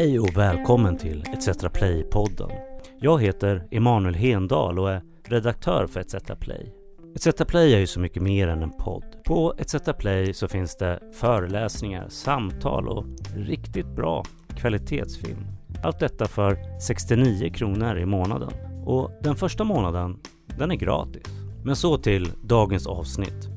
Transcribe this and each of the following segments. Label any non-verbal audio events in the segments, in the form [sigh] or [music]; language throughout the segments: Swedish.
Hej och välkommen till ETC Play-podden. Jag heter Emanuel Hendal och är redaktör för ETC Play. ETC Play är ju så mycket mer än en podd. På ETC Play så finns det föreläsningar, samtal och riktigt bra kvalitetsfilm. Allt detta för 69 kronor i månaden. Och den första månaden, den är gratis. Men så till dagens avsnitt.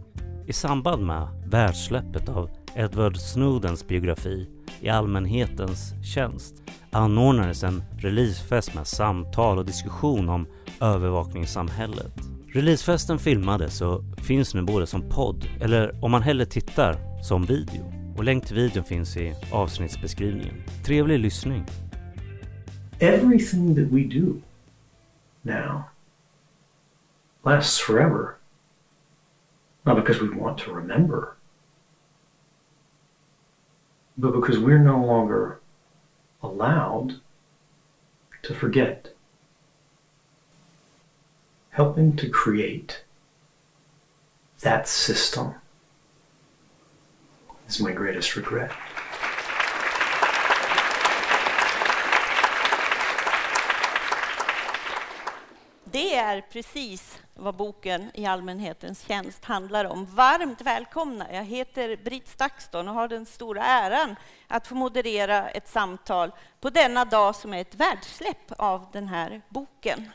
I samband med världssläppet av Edward Snowdens biografi i allmänhetens tjänst anordnades en releasefest med samtal och diskussion om övervakningssamhället. Releasefesten filmades och finns nu både som podd eller om man hellre tittar som video. Och länk till videon finns i avsnittsbeskrivningen. Trevlig lyssning! Everything that we do now lasts forever. Not because we want to remember, but because we're no longer allowed to forget. Helping to create that system is my greatest regret. Det är precis vad boken I allmänhetens tjänst handlar om. Varmt välkomna! Jag heter Britt Stakston och har den stora äran att få moderera ett samtal på denna dag som är ett världssläpp av den här boken.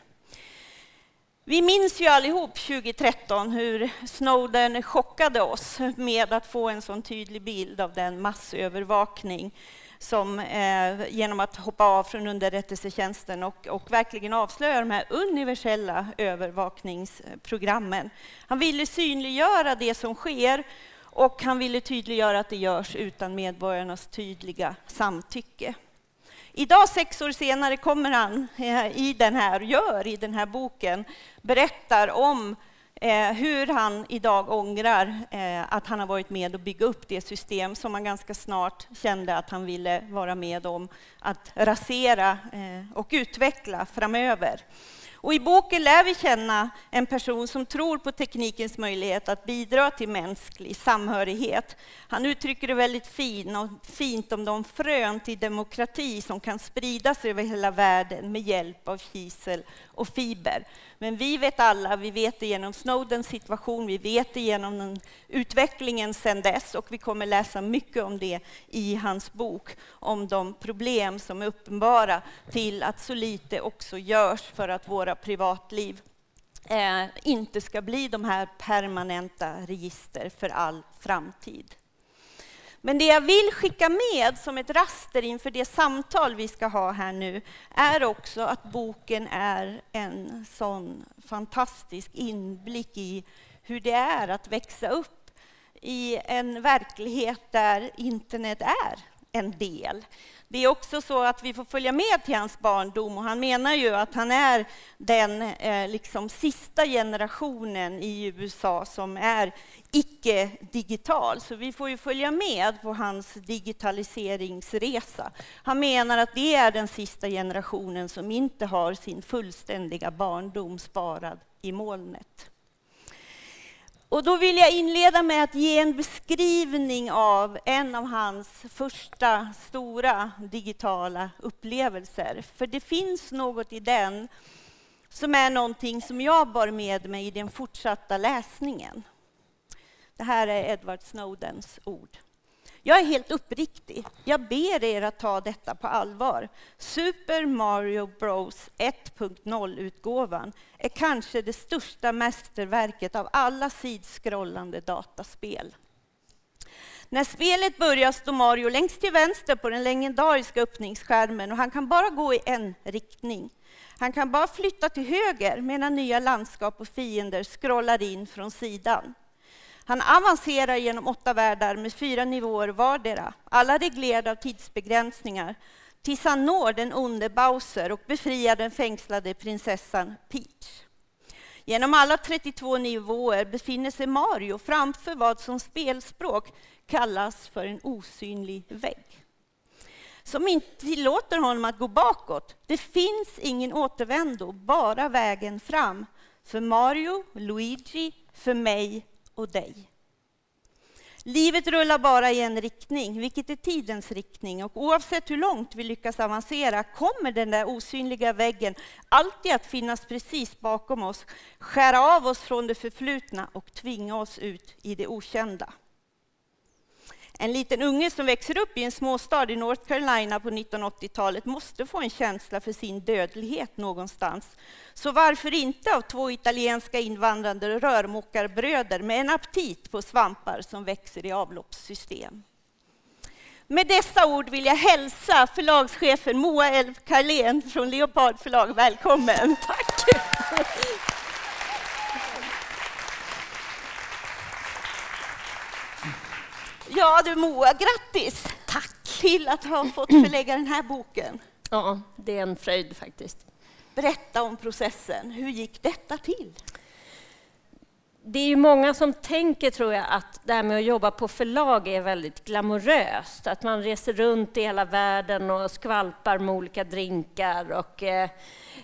Vi minns ju allihop 2013 hur Snowden chockade oss med att få en sån tydlig bild av den massövervakning som eh, genom att hoppa av från underrättelsetjänsten och, och verkligen avslöja de här universella övervakningsprogrammen. Han ville synliggöra det som sker och han ville tydliggöra att det görs utan medborgarnas tydliga samtycke. Idag, sex år senare, kommer han eh, i den här, gör i den här boken, berättar om Eh, hur han idag ångrar eh, att han har varit med och bygga upp det system som han ganska snart kände att han ville vara med om att rasera eh, och utveckla framöver. Och I boken lär vi känna en person som tror på teknikens möjlighet att bidra till mänsklig samhörighet. Han uttrycker det väldigt fin och fint om de frön till demokrati som kan spridas över hela världen med hjälp av kisel och fiber. Men vi vet alla, vi vet det genom Snowdens situation, vi vet det genom utvecklingen sedan dess och vi kommer läsa mycket om det i hans bok, om de problem som är uppenbara till att så lite också görs för att våra privatliv eh, inte ska bli de här permanenta register för all framtid. Men det jag vill skicka med som ett raster inför det samtal vi ska ha här nu är också att boken är en sån fantastisk inblick i hur det är att växa upp i en verklighet där internet är en del. Det är också så att vi får följa med till hans barndom och han menar ju att han är den eh, liksom sista generationen i USA som är icke-digital. Så vi får ju följa med på hans digitaliseringsresa. Han menar att det är den sista generationen som inte har sin fullständiga barndom sparad i molnet. Och då vill jag inleda med att ge en beskrivning av en av hans första stora digitala upplevelser. För det finns något i den som är någonting som jag bar med mig i den fortsatta läsningen. Det här är Edward Snowdens ord. Jag är helt uppriktig. Jag ber er att ta detta på allvar. Super Mario Bros 1.0-utgåvan är kanske det största mästerverket av alla sidskrollande dataspel. När spelet börjar står Mario längst till vänster på den legendariska öppningsskärmen och han kan bara gå i en riktning. Han kan bara flytta till höger medan nya landskap och fiender scrollar in från sidan. Han avancerar genom åtta världar med fyra nivåer vardera, alla reglerade av tidsbegränsningar, tills han når den onde Bowser och befriar den fängslade prinsessan Peach. Genom alla 32 nivåer befinner sig Mario framför vad som spelspråk kallas för en osynlig vägg. Som inte tillåter honom att gå bakåt. Det finns ingen återvändo, bara vägen fram. För Mario, Luigi, för mig och dig. Livet rullar bara i en riktning, vilket är tidens riktning. Och oavsett hur långt vi lyckas avancera kommer den där osynliga väggen alltid att finnas precis bakom oss, skära av oss från det förflutna och tvinga oss ut i det okända. En liten unge som växer upp i en småstad i North Carolina på 1980-talet måste få en känsla för sin dödlighet någonstans. Så varför inte av två italienska invandrande rörmokarbröder med en aptit på svampar som växer i avloppssystem. Med dessa ord vill jag hälsa förlagschefen Moa Elf Karlén från Leopard förlag välkommen. Tack! Ja du Moa, grattis! Tack! Till att ha fått förlägga den här boken. Ja, det är en fröjd faktiskt. Berätta om processen. Hur gick detta till? Det är ju många som tänker, tror jag, att det här med att jobba på förlag är väldigt glamoröst. Att man reser runt i hela världen och skvalpar med olika drinkar och eh,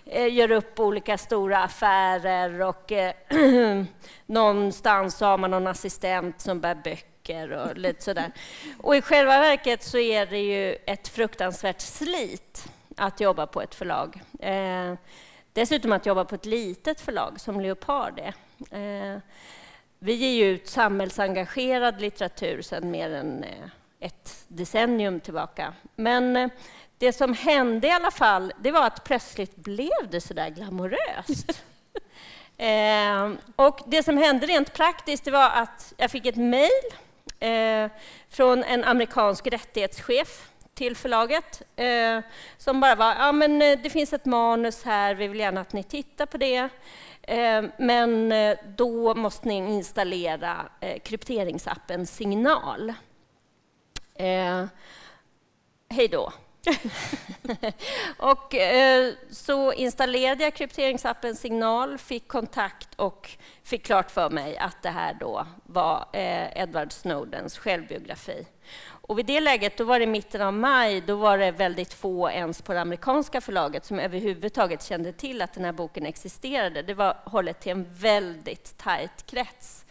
eh gör upp olika stora affärer och eh, [clears throat] någonstans har man någon assistent som bär böcker böcker och lite sådär. Och i själva verket så är det ju ett fruktansvärt slit att jobba på ett förlag. Eh, dessutom att jobba på ett litet förlag som Leopard är. Eh, vi ger ju ut samhällsengagerad litteratur sedan mer än eh, ett decennium tillbaka. Men eh, det som hände i alla fall, det var att plötsligt blev det så där glamoröst. [laughs] Eh, och det som hände rent praktiskt det var att jag fick ett mejl eh, från en amerikansk rättighetschef till förlaget eh, som bara var, ja men eh, det finns ett manus här, vi vill gärna att ni tittar på det. Eh, men eh, då måste ni installera eh, krypteringsappen Signal. Eh, hej då. [laughs] och eh, så installerade jag krypteringsappen Signal, fick kontakt och fick klart för mig att det här då var eh, Edward Snowdens självbiografi. Och vid det läget, då var det mitten av maj, då var det väldigt få ens på det amerikanska förlaget som överhuvudtaget kände till att den här boken existerade. Det var hållet till en väldigt tajt krets.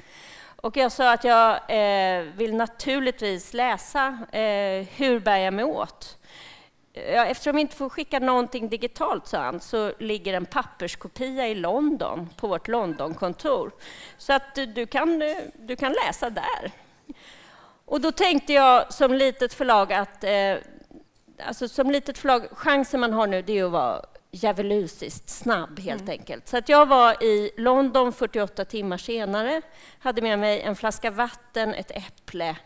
Och jag sa att jag eh, vill naturligtvis läsa eh, Hur bär jag mig åt? Ja, eftersom vi inte får skicka någonting digitalt, sa han, så ligger en papperskopia i London, på vårt Londonkontor. Så att du kan, du kan läsa där. Och då tänkte jag som litet förlag att eh, alltså som litet förlag, chansen man har nu det är att vara djävulusiskt snabb helt mm. enkelt. Så att jag var i London 48 timmar senare, hade med mig en flaska vatten, ett äpple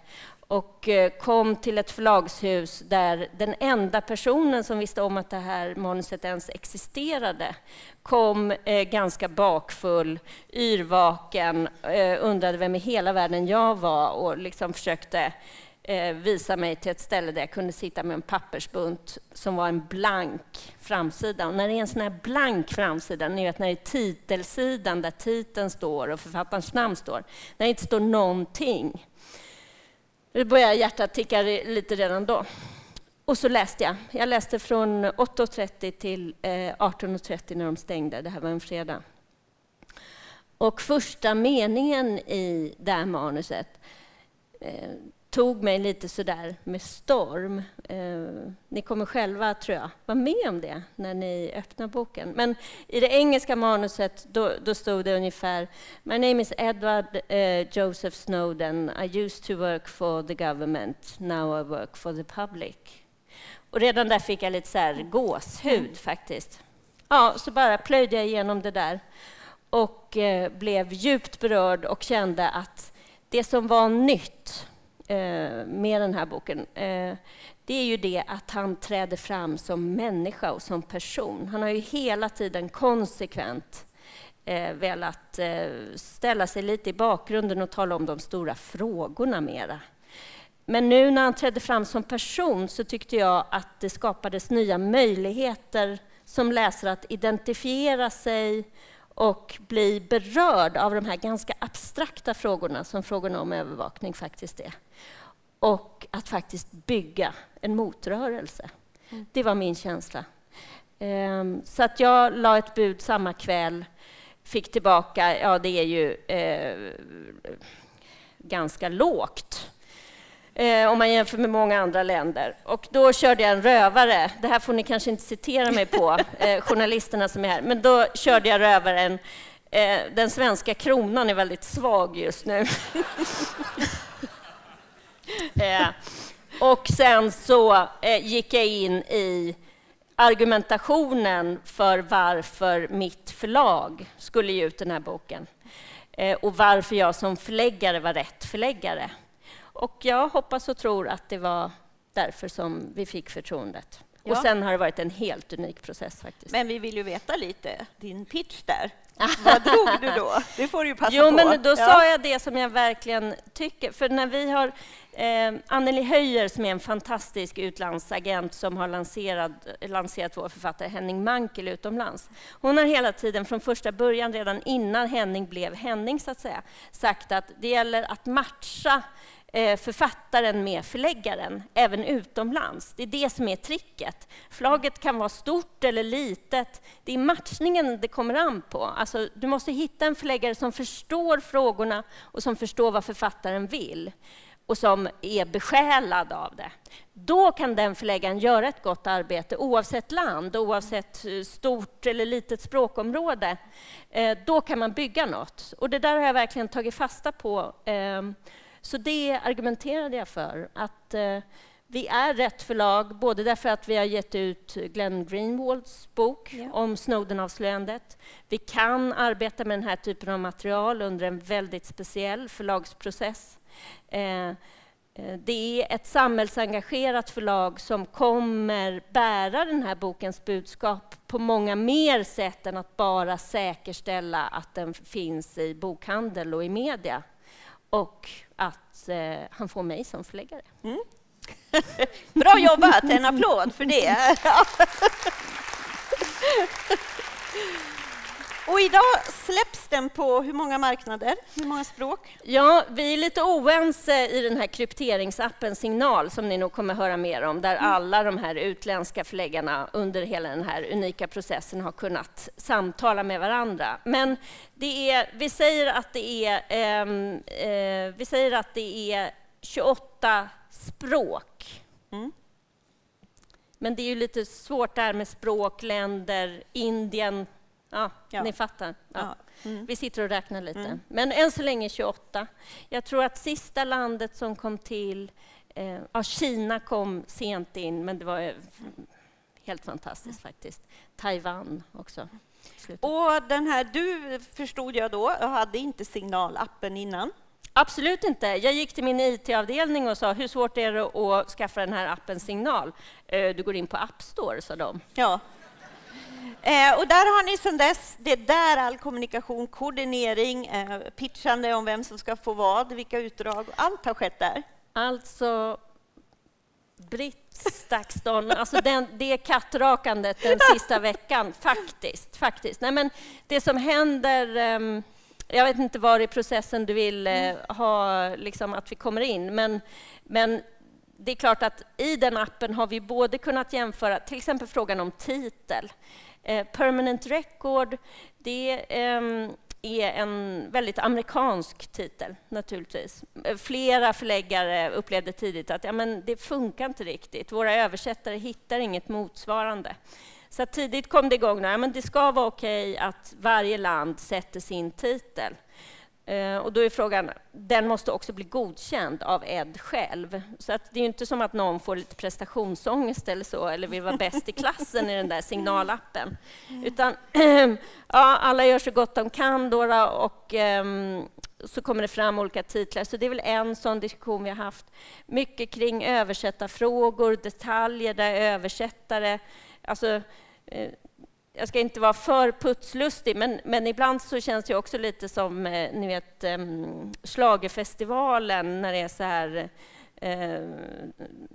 och eh, kom till ett förlagshus där den enda personen som visste om att det här manuset ens existerade kom eh, ganska bakfull, yrvaken, eh, undrade vem i hela världen jag var och liksom försökte visa mig till ett ställe där jag kunde sitta med en pappersbunt som var en blank framsida. Och när det är en sån här blank framsida, ni vet när det är titelsidan där titeln står och författarens namn står, när det inte står någonting, då började hjärtat ticka lite redan då. Och så läste jag. Jag läste från 8.30 till eh, 18.30 när de stängde. Det här var en fredag. Och första meningen i det här manuset eh, tog mig lite sådär med storm. Eh, ni kommer själva, tror jag, vara med om det när ni öppnar boken. Men i det engelska manuset då, då stod det ungefär My name is Edward eh, Joseph Snowden. I used to work for the government. Now I work for the public. Och redan där fick jag lite så här gåshud faktiskt. Ja, så bara plöjde jag igenom det där och eh, blev djupt berörd och kände att det som var nytt Eh, med den här boken, eh, det är ju det att han träder fram som människa och som person. Han har ju hela tiden konsekvent eh, velat eh, ställa sig lite i bakgrunden och tala om de stora frågorna mera. Men nu när han trädde fram som person så tyckte jag att det skapades nya möjligheter som läsare att identifiera sig och bli berörd av de här ganska abstrakta frågorna som frågorna om övervakning faktiskt är. Och att faktiskt bygga en motrörelse. Mm. Det var min känsla. Um, så att jag la ett bud samma kväll, fick tillbaka, ja det är ju eh, ganska lågt. Eh, om man jämför med många andra länder. Och då körde jag en rövare. Det här får ni kanske inte citera mig på, [laughs] eh, journalisterna som är här. Men då körde jag rövaren. Eh, den svenska kronan är väldigt svag just nu. [laughs] eh, och sen så eh, gick jag in i argumentationen för varför mitt förlag skulle ge ut den här boken eh, och varför jag som förläggare var rätt förläggare. Och jag hoppas och tror att det var därför som vi fick förtroendet. Ja. Och sen har det varit en helt unik process faktiskt. Men vi vill ju veta lite, din pitch där. [laughs] Vad drog du då? Det får du ju passa jo, på. Men då ja. sa jag det som jag verkligen tycker. För när vi har eh, Anneli Höjer som är en fantastisk utlandsagent som har lanserat, lanserat vår författare Henning Mankell utomlands. Hon har hela tiden från första början, redan innan Henning blev Henning, så att säga, sagt att det gäller att matcha Eh, författaren med förläggaren, även utomlands. Det är det som är tricket. Förlaget kan vara stort eller litet. Det är matchningen det kommer an på. Alltså, du måste hitta en förläggare som förstår frågorna och som förstår vad författaren vill och som är besjälad av det. Då kan den förläggaren göra ett gott arbete oavsett land, oavsett eh, stort eller litet språkområde. Eh, då kan man bygga något. Och det där har jag verkligen tagit fasta på ehm, så det argumenterade jag för, att eh, vi är rätt förlag, både därför att vi har gett ut Glenn Greenwalds bok ja. om Snowden-avslöjandet. Vi kan arbeta med den här typen av material under en väldigt speciell förlagsprocess. Eh, eh, det är ett samhällsengagerat förlag som kommer bära den här bokens budskap på många mer sätt än att bara säkerställa att den finns i bokhandel och i media och att eh, han får mig som förläggare. Mm. [laughs] Bra jobbat, en applåd för det. [laughs] [laughs] Och idag släpps den på hur många marknader? Hur många språk? Ja, vi är lite oense i den här krypteringsappen Signal som ni nog kommer höra mer om, där mm. alla de här utländska förläggarna under hela den här unika processen har kunnat samtala med varandra. Men det är, vi, säger att det är, eh, eh, vi säger att det är 28 språk. Mm. Men det är ju lite svårt där med språk, länder, Indien, Ja, ja. ni fattar. Ja. Mm. Vi sitter och räknar lite. Mm. Men än så länge 28. Jag tror att sista landet som kom till... Eh, ja, Kina kom sent in, men det var eh, helt fantastiskt faktiskt. Taiwan också. Och den här, du förstod jag då, hade inte signalappen innan? Absolut inte. Jag gick till min IT-avdelning och sa hur svårt är det att skaffa den här appen Signal? Eh, du går in på App Store, sa de. Ja. Eh, och där har ni sedan dess, det är där all kommunikation, koordinering, eh, pitchande om vem som ska få vad, vilka utdrag, allt har skett där. Alltså, Britt Stakston, alltså den, det kattrakandet den sista [laughs] veckan, faktiskt. faktiskt. Nej, men det som händer, eh, jag vet inte var i processen du vill eh, ha liksom, att vi kommer in, men, men det är klart att i den appen har vi både kunnat jämföra till exempel frågan om titel. Eh, permanent Record, det ehm, är en väldigt amerikansk titel, naturligtvis. Eh, flera förläggare upplevde tidigt att ja, men det funkar inte riktigt. Våra översättare hittar inget motsvarande. Så tidigt kom det igång. Ja, men det ska vara okej att varje land sätter sin titel. Eh, och då är frågan, den måste också bli godkänd av Ed själv. Så att det är inte som att någon får lite prestationsångest eller så, eller vill vara bäst i klassen i den där signalappen. Utan [clears throat] ja, alla gör så gott de kan då, och um, så kommer det fram olika titlar. Så det är väl en sån diskussion vi har haft. Mycket kring översättarfrågor, detaljer där översättare... Alltså, eh, jag ska inte vara för putslustig, men, men ibland så känns det också lite som eh, ni vet, ehm, slagerfestivalen när det är så här eh,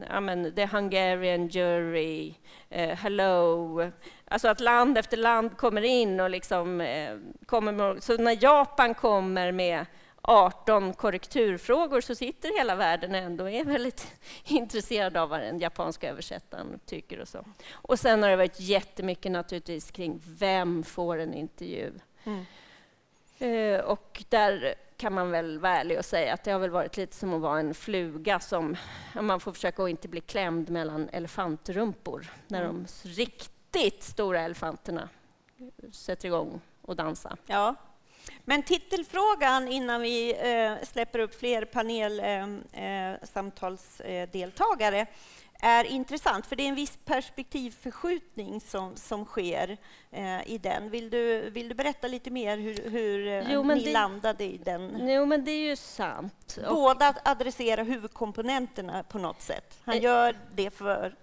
ja, men, The Hungarian Jury, eh, Hello. Alltså att land efter land kommer in och liksom eh, kommer med, Så när Japan kommer med 18 korrekturfrågor så sitter hela världen ändå och är väldigt [laughs] intresserad av vad den japanska översättaren tycker. Och så. Och sen har det varit jättemycket naturligtvis kring vem får en intervju. Mm. Eh, och där kan man väl vara ärlig och säga att det har väl varit lite som att vara en fluga som man får försöka att inte bli klämd mellan elefantrumpor när de riktigt stora elefanterna sätter igång och dansa. Ja. Men titelfrågan innan vi eh, släpper upp fler panelsamtalsdeltagare eh, är intressant, för det är en viss perspektivförskjutning som, som sker eh, i den. Vill du, vill du berätta lite mer hur, hur eh, jo, ni det, landade i den? Jo, men det är ju sant. Båda adresserar huvudkomponenterna på något sätt. Han eh. gör det för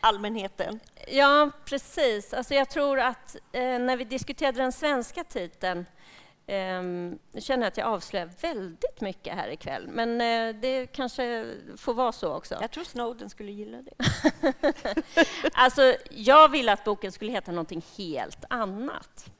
allmänheten. Ja, precis. Alltså jag tror att eh, när vi diskuterade den svenska titeln Um, jag känner att jag avslöjar väldigt mycket här ikväll, men uh, det kanske får vara så också. Jag tror Snowden skulle gilla det. [laughs] alltså, jag ville att boken skulle heta någonting helt annat.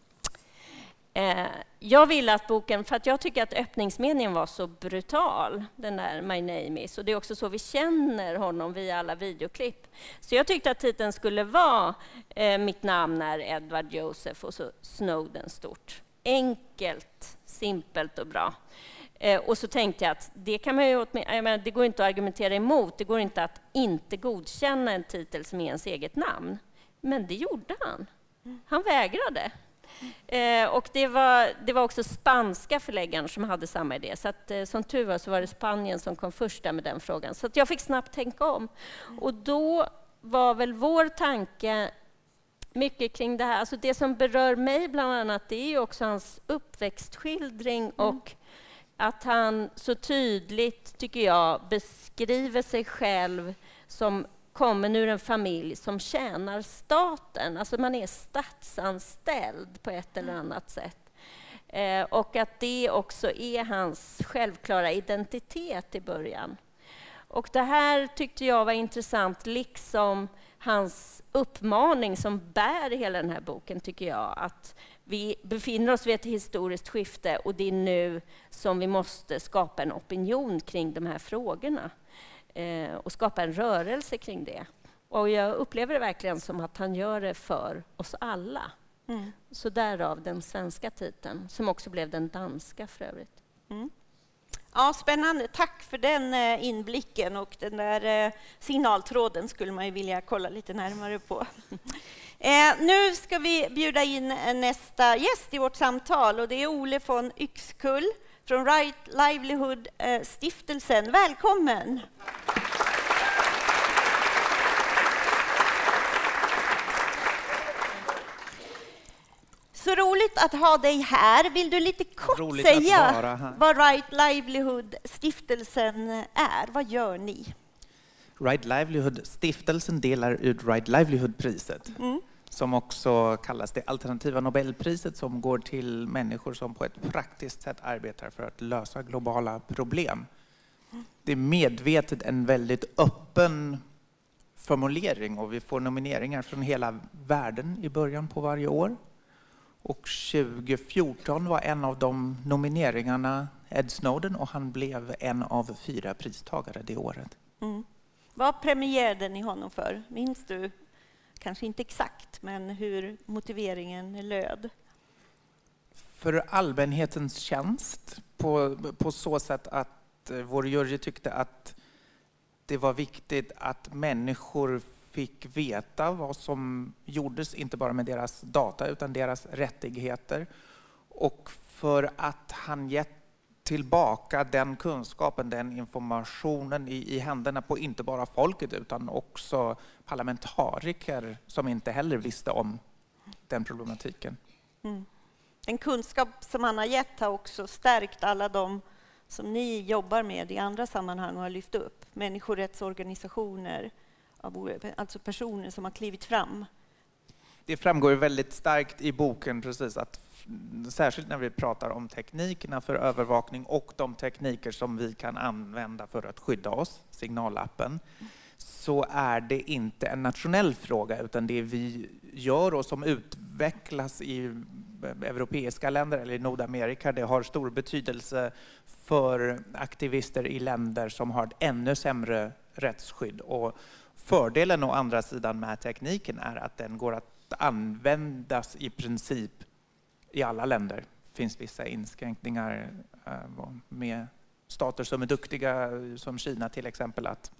Uh, jag ville att boken, för att jag tycker att öppningsmeningen var så brutal, den där My name is, och det är också så vi känner honom via alla videoklipp. Så jag tyckte att titeln skulle vara uh, Mitt namn är Edward Joseph och så Snowden stort enkelt, simpelt och bra. Eh, och så tänkte jag att det kan man ju jag menar, det går inte att argumentera emot. Det går inte att inte godkänna en titel som är ens eget namn. Men det gjorde han. Han vägrade. Eh, och det var, det var också spanska förläggaren som hade samma idé. Så att, eh, som tur var så var det Spanien som kom först där med den frågan. Så jag fick snabbt tänka om. Och då var väl vår tanke mycket kring det här. Alltså det som berör mig bland annat, det är också hans uppväxtskildring mm. och att han så tydligt, tycker jag, beskriver sig själv som kommer ur en familj som tjänar staten. Alltså man är statsanställd på ett eller annat sätt. Eh, och att det också är hans självklara identitet i början. Och det här tyckte jag var intressant, liksom hans uppmaning som bär hela den här boken, tycker jag. Att vi befinner oss vid ett historiskt skifte och det är nu som vi måste skapa en opinion kring de här frågorna eh, och skapa en rörelse kring det. Och jag upplever det verkligen som att han gör det för oss alla. Mm. Så därav den svenska titeln, som också blev den danska för övrigt. Mm. Ja, spännande. Tack för den eh, inblicken och den där eh, signaltråden skulle man ju vilja kolla lite närmare på. [laughs] Eh, nu ska vi bjuda in nästa gäst i vårt samtal och det är Ole von Yxkull från Right Livelihood-stiftelsen. Välkommen! Så roligt att ha dig här. Vill du lite kort roligt säga vad Right Livelihood-stiftelsen är? Vad gör ni? Right Livelihood-stiftelsen delar ut Right Livelihood-priset. Mm som också kallas det alternativa Nobelpriset som går till människor som på ett praktiskt sätt arbetar för att lösa globala problem. Det är medvetet en väldigt öppen formulering och vi får nomineringar från hela världen i början på varje år. Och 2014 var en av de nomineringarna Ed Snowden och han blev en av fyra pristagare det året. Mm. Vad premierade ni honom för? Minns du? Kanske inte exakt, men hur motiveringen löd? För allmänhetens tjänst på, på så sätt att eh, vår jury tyckte att det var viktigt att människor fick veta vad som gjordes, inte bara med deras data utan deras rättigheter. Och för att han gett tillbaka den kunskapen, den informationen i, i händerna på inte bara folket utan också parlamentariker som inte heller visste om den problematiken. Mm. Den kunskap som han har gett har också stärkt alla de som ni jobbar med i andra sammanhang och har lyft upp. Människorättsorganisationer, alltså personer som har klivit fram. Det framgår väldigt starkt i boken precis att särskilt när vi pratar om teknikerna för övervakning och de tekniker som vi kan använda för att skydda oss, signallappen, så är det inte en nationell fråga utan det vi gör och som utvecklas i europeiska länder eller i Nordamerika, det har stor betydelse för aktivister i länder som har ett ännu sämre rättsskydd. Och fördelen å andra sidan med tekniken är att den går att användas i princip i alla länder Det finns vissa inskränkningar eh, med stater som är duktiga, som Kina till exempel, att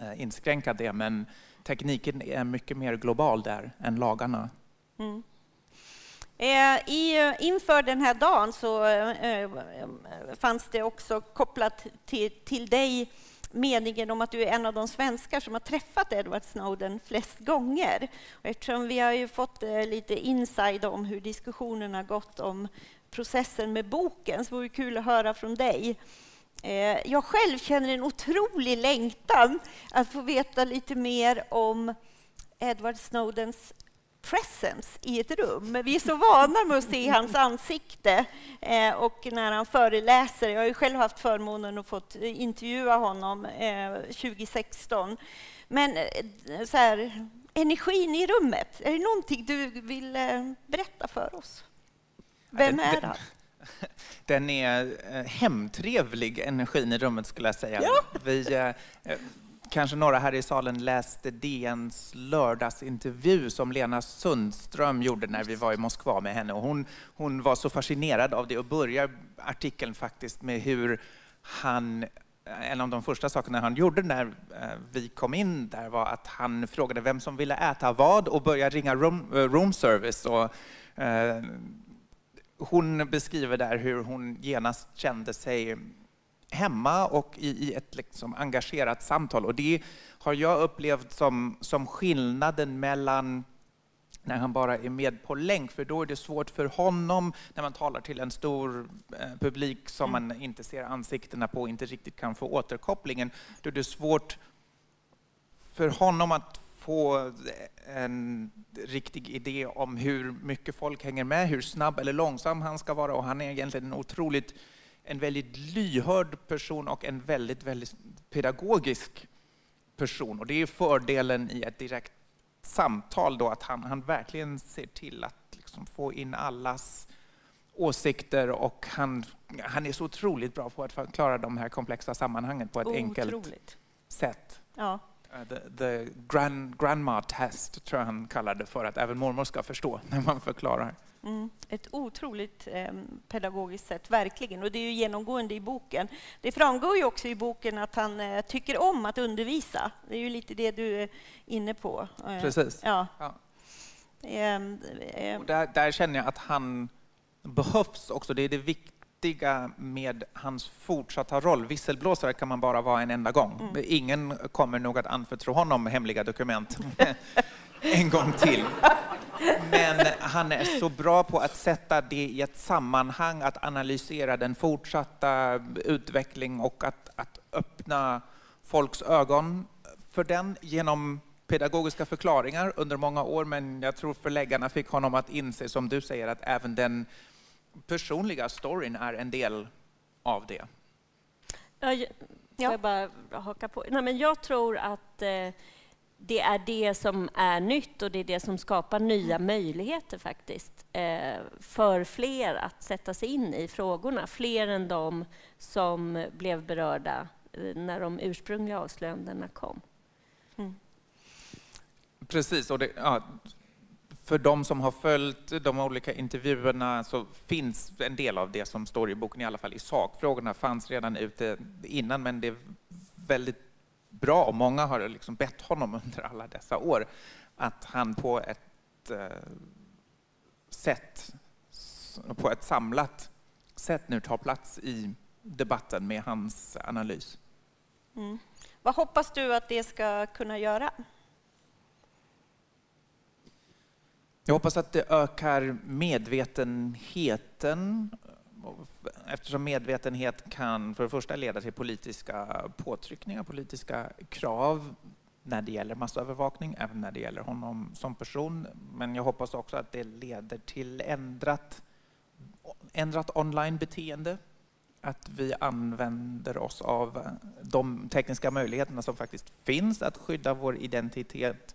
eh, inskränka det. Men tekniken är mycket mer global där än lagarna. Mm. Eh, I, inför den här dagen så fanns det också kopplat till, till dig meningen om att du är en av de svenskar som har träffat Edward Snowden flest gånger. Och eftersom vi har ju fått eh, lite inside om hur diskussionerna gått om processen med boken så vore det kul att höra från dig. Eh, jag själv känner en otrolig längtan att få veta lite mer om Edward Snowdens presence i ett rum. Vi är så vana med att se hans ansikte eh, och när han föreläser. Jag har ju själv haft förmånen att få intervjua honom 2016. Men så här, energin i rummet, är det någonting du vill berätta för oss? Vem är han? [laughs] Den är eh, hemtrevlig, energin i rummet skulle jag säga. Ja. Vi, eh, eh, kanske några här i salen läste DNs lördagsintervju som Lena Sundström gjorde när vi var i Moskva med henne. Och hon, hon var så fascinerad av det och börjar artikeln faktiskt med hur han en av de första sakerna han gjorde när eh, vi kom in där var att han frågade vem som ville äta vad och började ringa room, eh, room service. Och, eh, hon beskriver där hur hon genast kände sig hemma och i, i ett liksom engagerat samtal. Och det har jag upplevt som, som skillnaden mellan när han bara är med på länk, för då är det svårt för honom när man talar till en stor eh, publik som mm. man inte ser ansiktena på och inte riktigt kan få återkopplingen. Då är det svårt för honom att få en riktig idé om hur mycket folk hänger med, hur snabb eller långsam han ska vara och han är egentligen en otroligt, en väldigt lyhörd person och en väldigt, väldigt pedagogisk person. Och det är fördelen i ett direkt samtal då, att han, han verkligen ser till att liksom få in allas åsikter och han, han är så otroligt bra på att förklara de här komplexa sammanhangen på ett otroligt. enkelt sätt. Ja. Uh, the, the grand, grandma test, tror jag han kallar det för, att även mormor ska förstå när man förklarar. Mm. Ett otroligt eh, pedagogiskt sätt, verkligen. Och det är ju genomgående i boken. Det framgår ju också i boken att han eh, tycker om att undervisa. Det är ju lite det du är inne på. Eh, Precis. Ja. ja. Ehm, där, där, känner jag att han behövs också. Det är det viktiga viktiga med hans fortsatta roll. Visselblåsare kan man bara vara en enda gång. Mm. Ingen kommer nog att anförtro honom hemliga dokument [laughs] en gång till. Men han är så bra på att sätta det i ett sammanhang, att analysera den fortsatta utveckling och att, att öppna folks ögon för den genom pedagogiska förklaringar under många år, men jag tror förläggarna fick honom att inse, som du säger, att även den personliga storyn är en del av det. Ja, jag, får jag bara haka på? Nej, men jag tror att eh, det är det som är nytt och det är det som skapar nya möjligheter faktiskt eh, för fler att sätta sig in i frågorna. Fler än de som blev berörda eh, när de ursprungliga avslöjandena kom. Mm. Precis, och det, ja, för de som har följt de olika intervjuerna så finns en del av det som står i boken, i alla fall i sakfrågorna, fanns redan ute innan, men det är väldigt bra och många har liksom bett honom under alla dessa år att han på ett eh, sätt, på ett samlat sätt nu tar plats i debatten med hans analys. Mm. Vad hoppas du att det ska kunna göra? Jag hoppas att det ökar medvetenheten eftersom medvetenhet kan för det första leda till politiska påtryckningar, politiska krav när det gäller massövervakning, även när det gäller honom som person. Men jag hoppas också att det leder till ändrat, ändrat online-beteende. Att vi använder oss av de tekniska möjligheterna som faktiskt finns att skydda vår identitet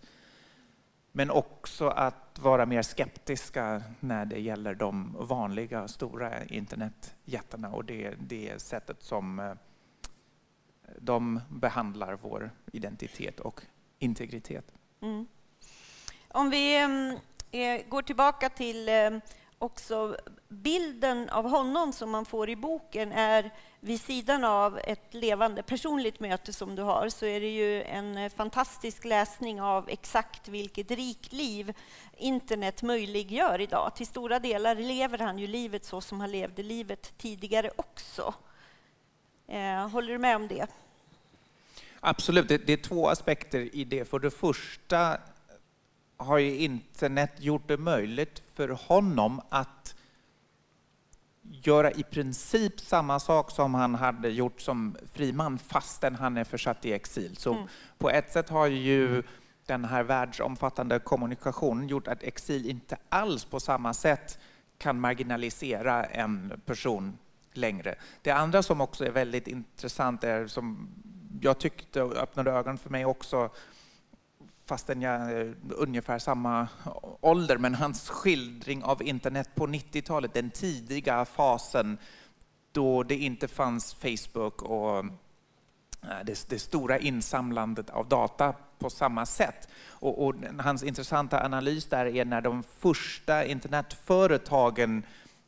men också att vara mer skeptiska när det gäller de vanliga stora internetjättarna och det, det sättet som eh, de behandlar vår identitet och integritet. Mm. Om vi mm, eh, går tillbaka till eh, också bilden av honom som man får i boken är vid sidan av ett levande personligt möte som du har så är det ju en eh, fantastisk läsning av exakt vilket rikt liv internet möjliggör idag. Till stora delar lever han ju livet så som han levde livet tidigare också. Eh, håller du med om det? Absolut, det, det, är två aspekter i det. För det första har ju internet gjort det möjligt för honom att göra i princip samma sak som han hade gjort som friman fastän han är försatt i exil. Så mm. på ett sätt har ju den här världsomfattande kommunikationen gjort att exil inte alls på samma sätt kan marginalisera en person längre. Det andra som också är väldigt intressant är som jag tyckte öppnade ögonen för mig också fastän jag är ungefär samma ålder, men hans skildring av internet på 90-talet, den tidiga fasen då det inte fanns Facebook och eh, det, det stora insamlandet av data på samma sätt. Och, och, hans intressanta analys där är när de första internetföretagen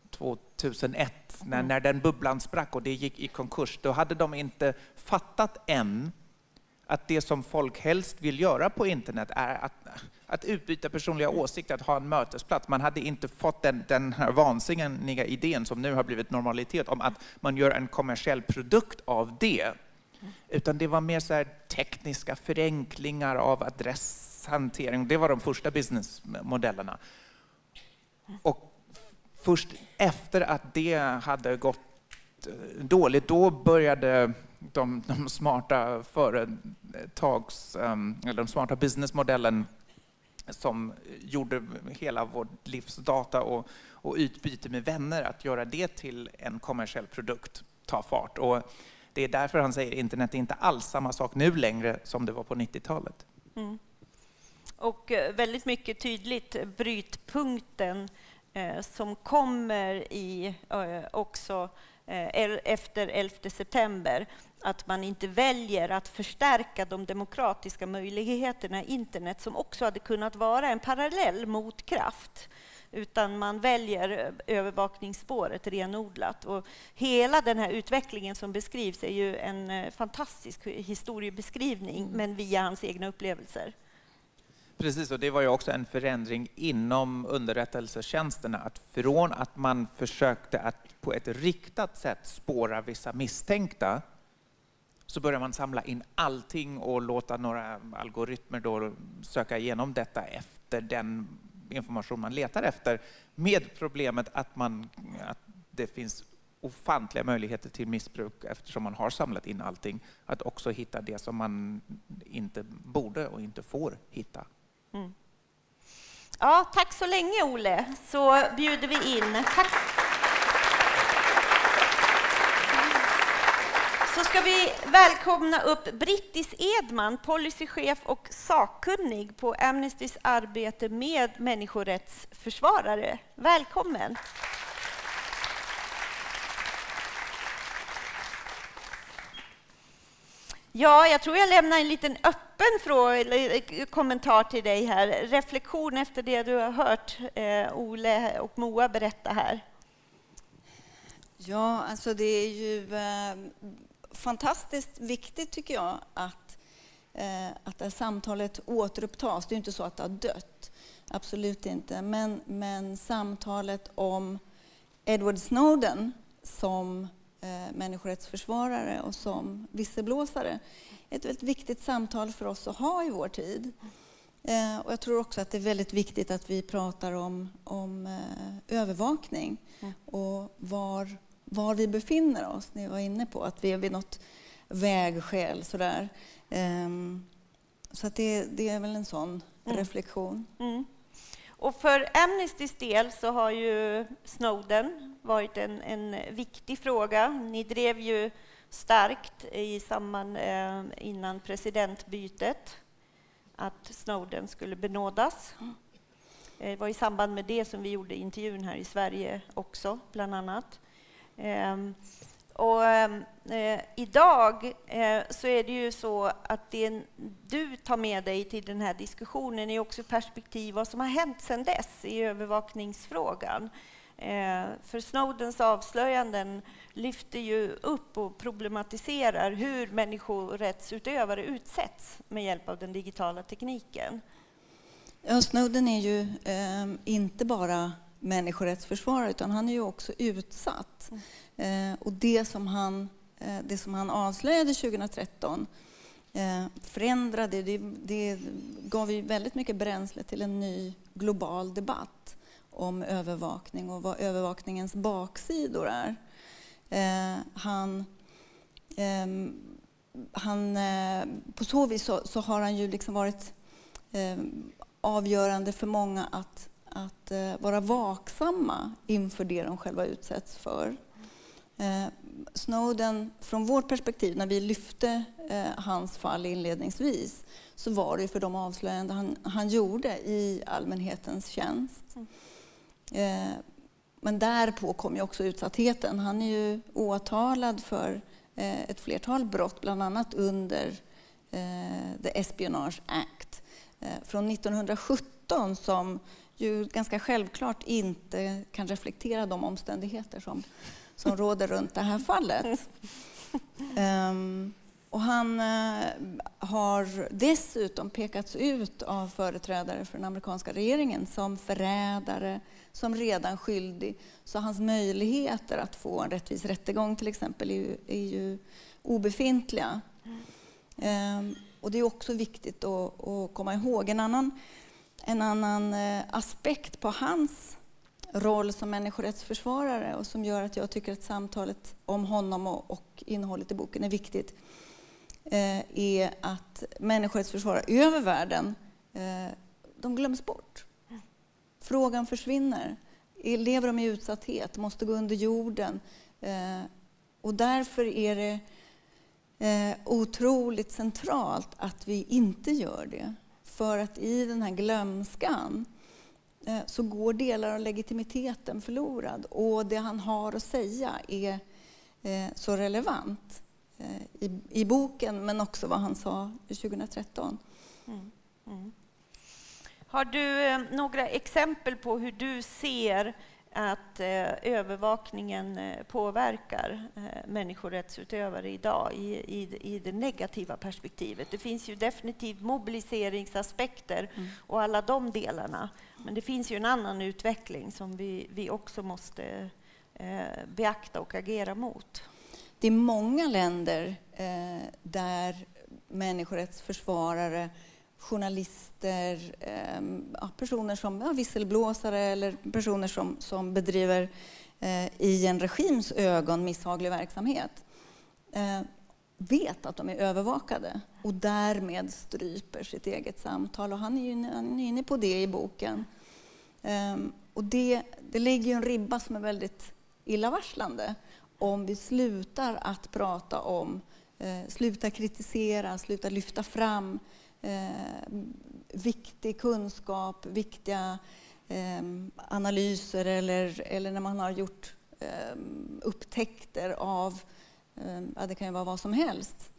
2001, när, mm. när den bubblan sprack och det gick i konkurs, då hade de inte fattat än att det som folk helst vill göra på internet är att, att utbyta personliga åsikter, att ha en mötesplats. Man hade inte fått den, den här vansinniga idén som nu har blivit normalitet om att man gör en kommersiell produkt av det. Utan det var mer så tekniska förenklingar av adresshantering. Det var de första businessmodellerna. Och först efter att det hade gått eh, dåligt, då började de, de smarta företags, ehm, eller de smarta businessmodellen som gjorde hela vårt livs data och, och utbyte med vänner, att göra det till en kommersiell produkt, ta fart. Och det är därför han säger att internet är inte alls samma sak nu längre som det var på 90-talet. Mm. Och eh, väldigt mycket tydligt brytpunkten eh, som kommer i eh, också eh, efter 11 september att man inte väljer att förstärka de demokratiska möjligheterna i internet som också hade kunnat vara en parallell motkraft utan man väljer övervakningsspåret renodlat. Och hela den här utvecklingen som beskrivs är ju en eh, fantastisk historiebeskrivning, mm. men via hans egna upplevelser. Precis, och det var ju också en förändring inom underrättelsetjänsterna. Att från att man försökte att på ett riktat sätt spåra vissa misstänkta så börjar man samla in allting och låta några algoritmer då söka igenom detta efter den information man letar efter. Med problemet att, man, att det finns ofantliga möjligheter till missbruk eftersom man har samlat in allting. Att också hitta det som man inte borde och inte får hitta. Mm. Ja, tack så länge Ole, så bjuder vi in. Tack. Så ska vi välkomna upp Brittis Edman, policychef och sakkunnig på Amnestys arbete med människorättsförsvarare. Välkommen! Ja, jag tror jag lämnar en liten öppen fråga, eller eh, kommentar till dig här. Reflektion efter det du har hört eh, Ole och Moa berätta här. Ja, alltså det är ju eh, fantastiskt viktigt tycker jag att, eh, att det här samtalet återupptas. Det är inte så att det har dött, absolut inte. Men, men samtalet om Edward Snowden som eh, människorättsförsvarare och som visselblåsare är ett väldigt viktigt samtal för oss att ha i vår tid. Eh, och jag tror också att det är väldigt viktigt att vi pratar om, om eh, övervakning och var var vi befinner oss. Ni var inne på att vi är vid något vägskäl. Sådär. Um, så att det, det, är väl en sån mm. reflektion. Mm. Och för Amnestys del så har ju Snowden varit en, en viktig fråga. Ni drev ju starkt i samband eh, innan presidentbytet att Snowden skulle benådas. Mm. Det var i samband med det som vi gjorde intervjun här i Sverige också, bland annat. Ehm, och ehm, eh, idag eh, så är det ju så att det du tar med dig till den här diskussionen är också perspektiv vad som har hänt sedan dess i övervakningsfrågan. Eh, för Snowdens avslöjanden lyfter ju upp och problematiserar hur människorättsutövare utsätts med hjälp av den digitala tekniken. Ja, Snowden är ju eh, inte bara människorättsförsvarare utan han är ju också utsatt. Eh, och det som, han, eh, det som han avslöjade 2013 eh, förändrade, det, det gav ju väldigt mycket bränsle till en ny global debatt om övervakning och vad övervakningens baksidor är. Han, ehm, han, på så vis så, så, har han ju liksom varit ehm, avgörande för många att, att eh, vara vaksamma inför det de själva utsätts för. Eh, Snowden, från vårt perspektiv, när vi lyfte eh, hans fall inledningsvis, så var det för de avslöjanden han, han gjorde i allmänhetens tjänst. Mm. Men därpå kom ju också utsattheten. Han är ju åtalad för ett flertal brott, bland annat under The Espionage Act från 1917 som ju ganska självklart inte kan reflektera de omständigheter som, som råder runt det här fallet. Um, [laughs] och han uh, har dessutom pekats ut av företrädare för den amerikanska regeringen som förrädare, som redan skyldig. Så hans möjligheter att få en rättvis rättegång till exempel är ju, är ju obefintliga. Um, och det är också viktigt att, att komma ihåg. En annan en annan eh, aspekt på hans roll som människorättsförsvarare och som gör att jag tycker att samtalet om honom och, innehållet i boken är viktigt eh, är att människorättsförsvarare över världen, eh, de glöms bort. Frågan försvinner. Lever de i utsatthet, måste gå under jorden. Och därför är det otroligt centralt att vi inte gör det. För att i den här glömskan eh, så går delar av legitimiteten förlorad och det han har att säga är eh, så relevant eh, i, i boken men också vad han sa 2013. Mm. Mm. Har du eh, några exempel på hur du ser att eh, övervakningen eh, påverkar eh, människorättsutövare idag i, i, i det negativa perspektivet. Det finns ju definitivt mobiliseringsaspekter mm. och alla de delarna. Men det finns ju en annan utveckling som vi, vi också måste eh, beakta och agera mot. Det är många länder eh, där människorättsförsvarare journalister, eh, personer som ja, visselblåsare eller personer som, som bedriver eh, i en regims ögon misshaglig verksamhet eh, vet att de är övervakade och därmed stryper sitt eget samtal. Och han är ju han är inne på det i boken. Ehm, och det, det ju en ribba som är väldigt illavarslande om vi slutar att prata om, eh, slutar kritisera, slutar lyfta fram eh, viktig kunskap, viktiga eh, analyser eller, eller när man har gjort eh, upptäckter av, eh, ja, det kan ju vara vad som helst,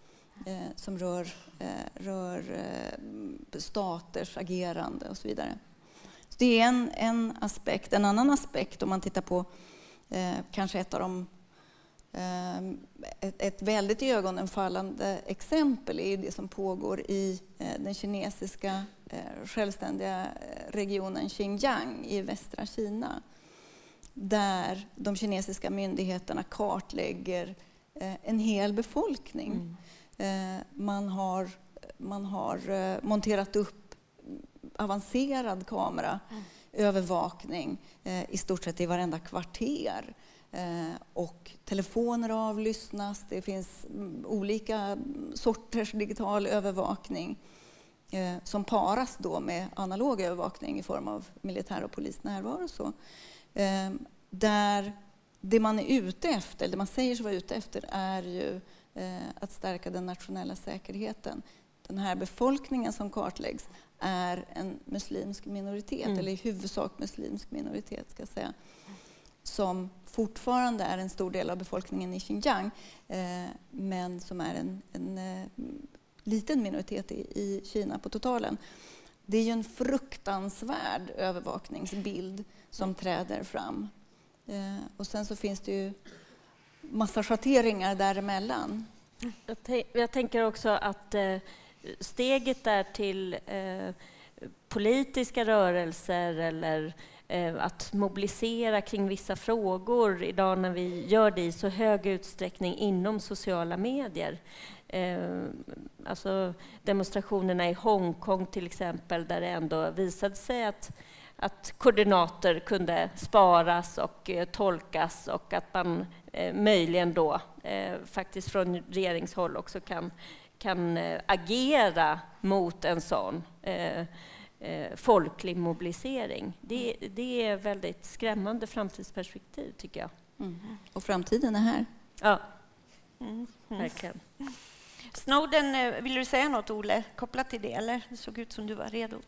eh, som rör, eh, rör eh, staters agerande och så vidare. Så det är en, en aspekt. En annan aspekt om man tittar på eh, kanske ett av de ett, ett väldigt iögonenfallande exempel är det som pågår i eh, den kinesiska eh, självständiga eh, regionen Xinjiang i västra Kina. Där de kinesiska myndigheterna kartlägger en hel befolkning. Mm. Man har, man har monterat upp avancerad kameraövervakning övervakning eh, i stort sett i varenda kvarter eh, och telefoner avlyssnas, det finns mm, olika sorters digital övervakning eh, som paras då med analog övervakning i form av militär och polisnärvaro. Så, där det man är ute efter, det man säger sig vara ute efter är ju att stärka den nationella säkerheten. Den här befolkningen som kartläggs är en muslimsk minoritet, mm. eller i huvudsak muslimsk minoritet ska jag säga som fortfarande är en stor del av befolkningen i Xinjiang, eh, men som är en, en eh, liten minoritet i, i, Kina på totalen. Det är ju en fruktansvärd övervakningsbild som träder fram. Eh, och sen så finns det ju massa schatteringar däremellan. Jag, jag tänker också att eh, steget där till eh, politiska rörelser eller eh, att mobilisera kring vissa frågor idag när vi gör det i så hög utsträckning inom sociala medier. Eh, alltså demonstrationerna i Hongkong till exempel, där det ändå visade sig att att koordinater kunde sparas och eh, tolkas och att man eh, möjligen då eh, faktiskt från regeringshåll också kan, kan eh, agera mot en sån eh, eh, folklig mobilisering. Det, det är väldigt skrämmande framtidsperspektiv, tycker jag. Mm. Och framtiden är här. Ja, mm. verkligen. Snowden, vill du säga något, Ole, kopplat till det? Eller? Det såg ut som du var redo.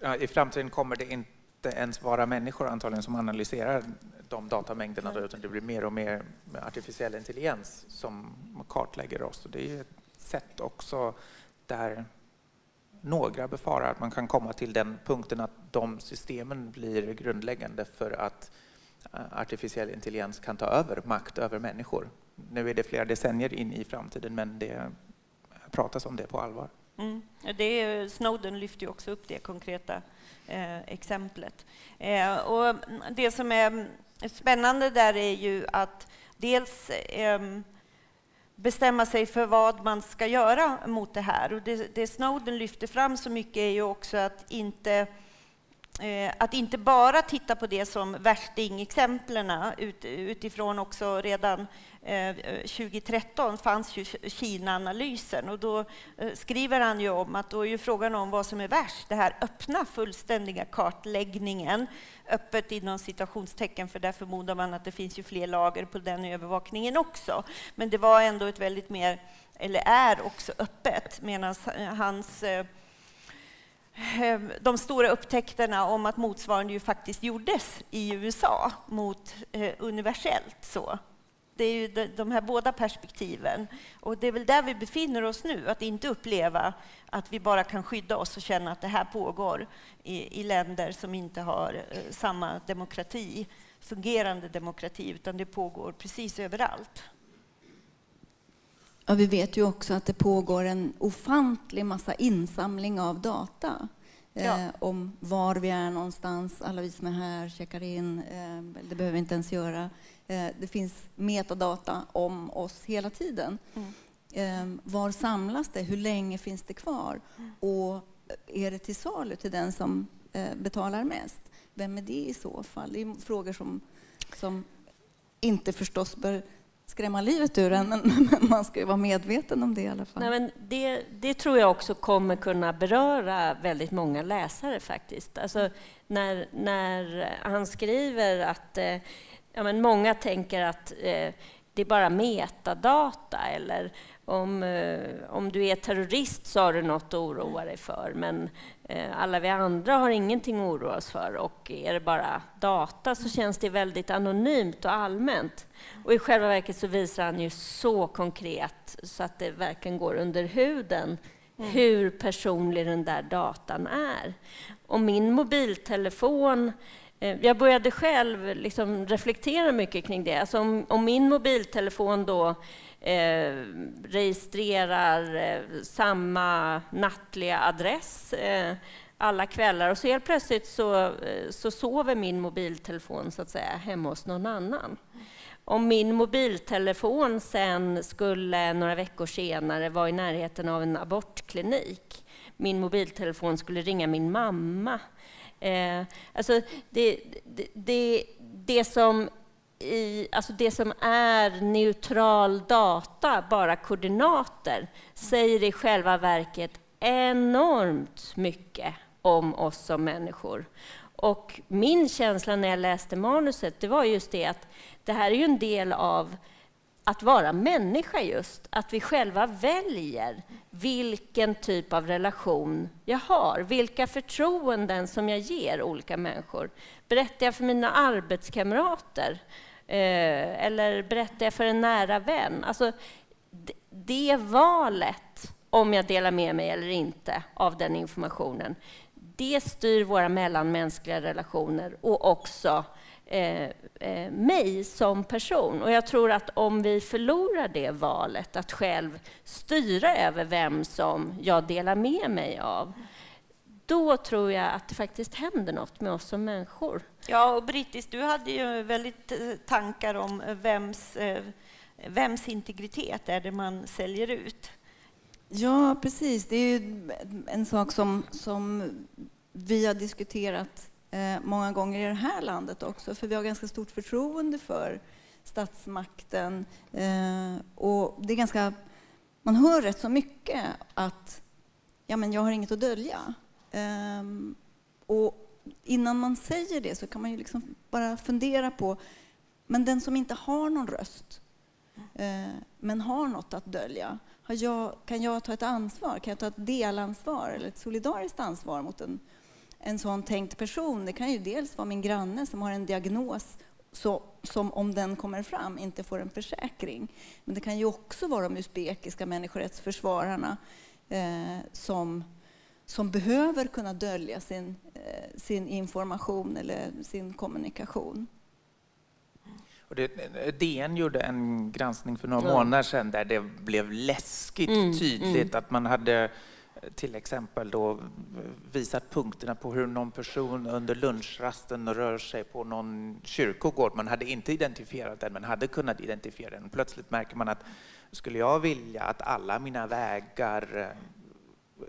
Ja, I framtiden kommer det inte ens vara människor antagligen som analyserar de datamängderna, då, utan det blir mer och mer artificiell intelligens som kartlägger oss. Och det är ett sätt också där några befarar att man kan komma till den punkten att de systemen blir grundläggande för att eh, artificiell intelligens kan ta över makt över människor. Nu är det flera decennier in i framtiden, men det pratas om det på allvar. Mm. Det Snowden lyfter också upp det konkreta eh, exemplet. Eh, och det som är spännande där är ju att dels ehm, bestämma sig för vad man ska göra mot det här. Och det, det Snowden lyfter fram så mycket är ju också att inte Eh, att inte bara titta på det som värstingexemplen ut, utifrån också redan eh, 2013 fanns ju Kina-analysen och då eh, skriver han ju om att då är ju frågan om vad som är värst, det här öppna fullständiga kartläggningen, öppet inom citationstecken för där förmodar man att det finns ju fler lager på den övervakningen också. Men det var ändå ett väldigt mer, eller är också öppet, medan hans Ehm, de stora upptäckterna om att motsvarande ju faktiskt gjordes i USA mot eh, universellt. Så. Det är ju de, här båda perspektiven. Och det är väl där vi befinner oss nu, att inte uppleva att vi bara kan skydda oss och känna att det här pågår i, i länder som inte har eh, samma demokrati, fungerande demokrati, utan det pågår precis överallt. Ja, vi vet ju också att det pågår en ofantlig massa insamling av data. Ja. Eh, om var vi är någonstans, alla vi som är här checkar in. Eh, det behöver vi inte ens göra. Eh, det finns metadata om oss hela tiden. Mm. Eh, var samlas det? Hur länge finns det kvar? Mm. Och är det till salu till den som eh, betalar mest? Vem är det i så fall? Det är frågor som, som inte förstås bör skrämma livet ur en, men, man ska ju vara medveten om det i alla fall. Nej, men det, det tror jag också kommer kunna beröra väldigt många läsare faktiskt. Alltså, när, när han skriver att eh, ja, men många tänker att eh, det är bara metadata eller om, eh, om du är terrorist så har du något att oroa dig för. Men alla vi andra har ingenting att oroa oss för. Och är det bara data så känns det väldigt anonymt och allmänt. Och i själva verket så visar han ju så konkret så att det verkligen går under huden mm. hur personlig den där datan är. Och min mobiltelefon eh, jag började själv liksom reflektera mycket kring det. Alltså om, om min mobiltelefon då eh, registrerar eh, samma nattliga adress eh, alla kvällar och så helt plötsligt så, eh, så sover min mobiltelefon så att säga hemma hos någon annan. Om min mobiltelefon sen skulle några veckor senare vara i närheten av en abortklinik, min mobiltelefon skulle ringa min mamma. Eh, alltså det, det, det, det som i, alltså det som är neutral data, bara koordinater, säger i själva verket enormt mycket om oss som människor. Och min känsla när jag läste manuset, det var just det att det här är ju en del av att vara människa just, att vi själva väljer vilken typ av relation jag har, vilka förtroenden som jag ger olika människor. Berättar jag för mina arbetskamrater Eh, eller berättar jag för en nära vän? Alltså, det valet, om jag delar med mig eller inte av den informationen, det styr våra mellanmänskliga relationer och också eh, eh, mig som person. Och jag tror att om vi förlorar det valet, att själv styra över vem som jag delar med mig av, då tror jag att det faktiskt händer något med oss som människor. Ja, och Brittis, du hade ju väldigt eh, tankar om vems, eh, vems integritet är det man säljer ut. Ja, precis. Det är en sak som, som vi har diskuterat eh, många gånger i det här landet också, för vi har ganska stort förtroende för statsmakten. Eh, och det är ganska, man hör rätt så mycket att ja, men jag har inget att dölja. Um, och innan man säger det så kan man ju liksom bara fundera på, men den som inte har någon röst, uh, men har något att dölja, jag, kan jag ta ett ansvar? Kan jag ta ett delansvar eller ett solidariskt ansvar mot en, en sån tänkt person? Det kan ju dels vara min granne som har en diagnos så, som om den kommer fram inte får en försäkring. Men det kan ju också vara de usbekiska människorättsförsvararna eh, som, som behöver kunna dölja sin, eh, sin information eller sin kommunikation. Och det, DN gjorde en granskning för några ja. månader sedan där det blev läskigt mm, tydligt mm. att man hade till exempel då visat punkterna på hur någon person under lunchrasten rör sig på någon kyrkogård. Man hade inte identifierat den, men hade kunnat identifiera den. Plötsligt märker man att skulle jag vilja att alla mina vägar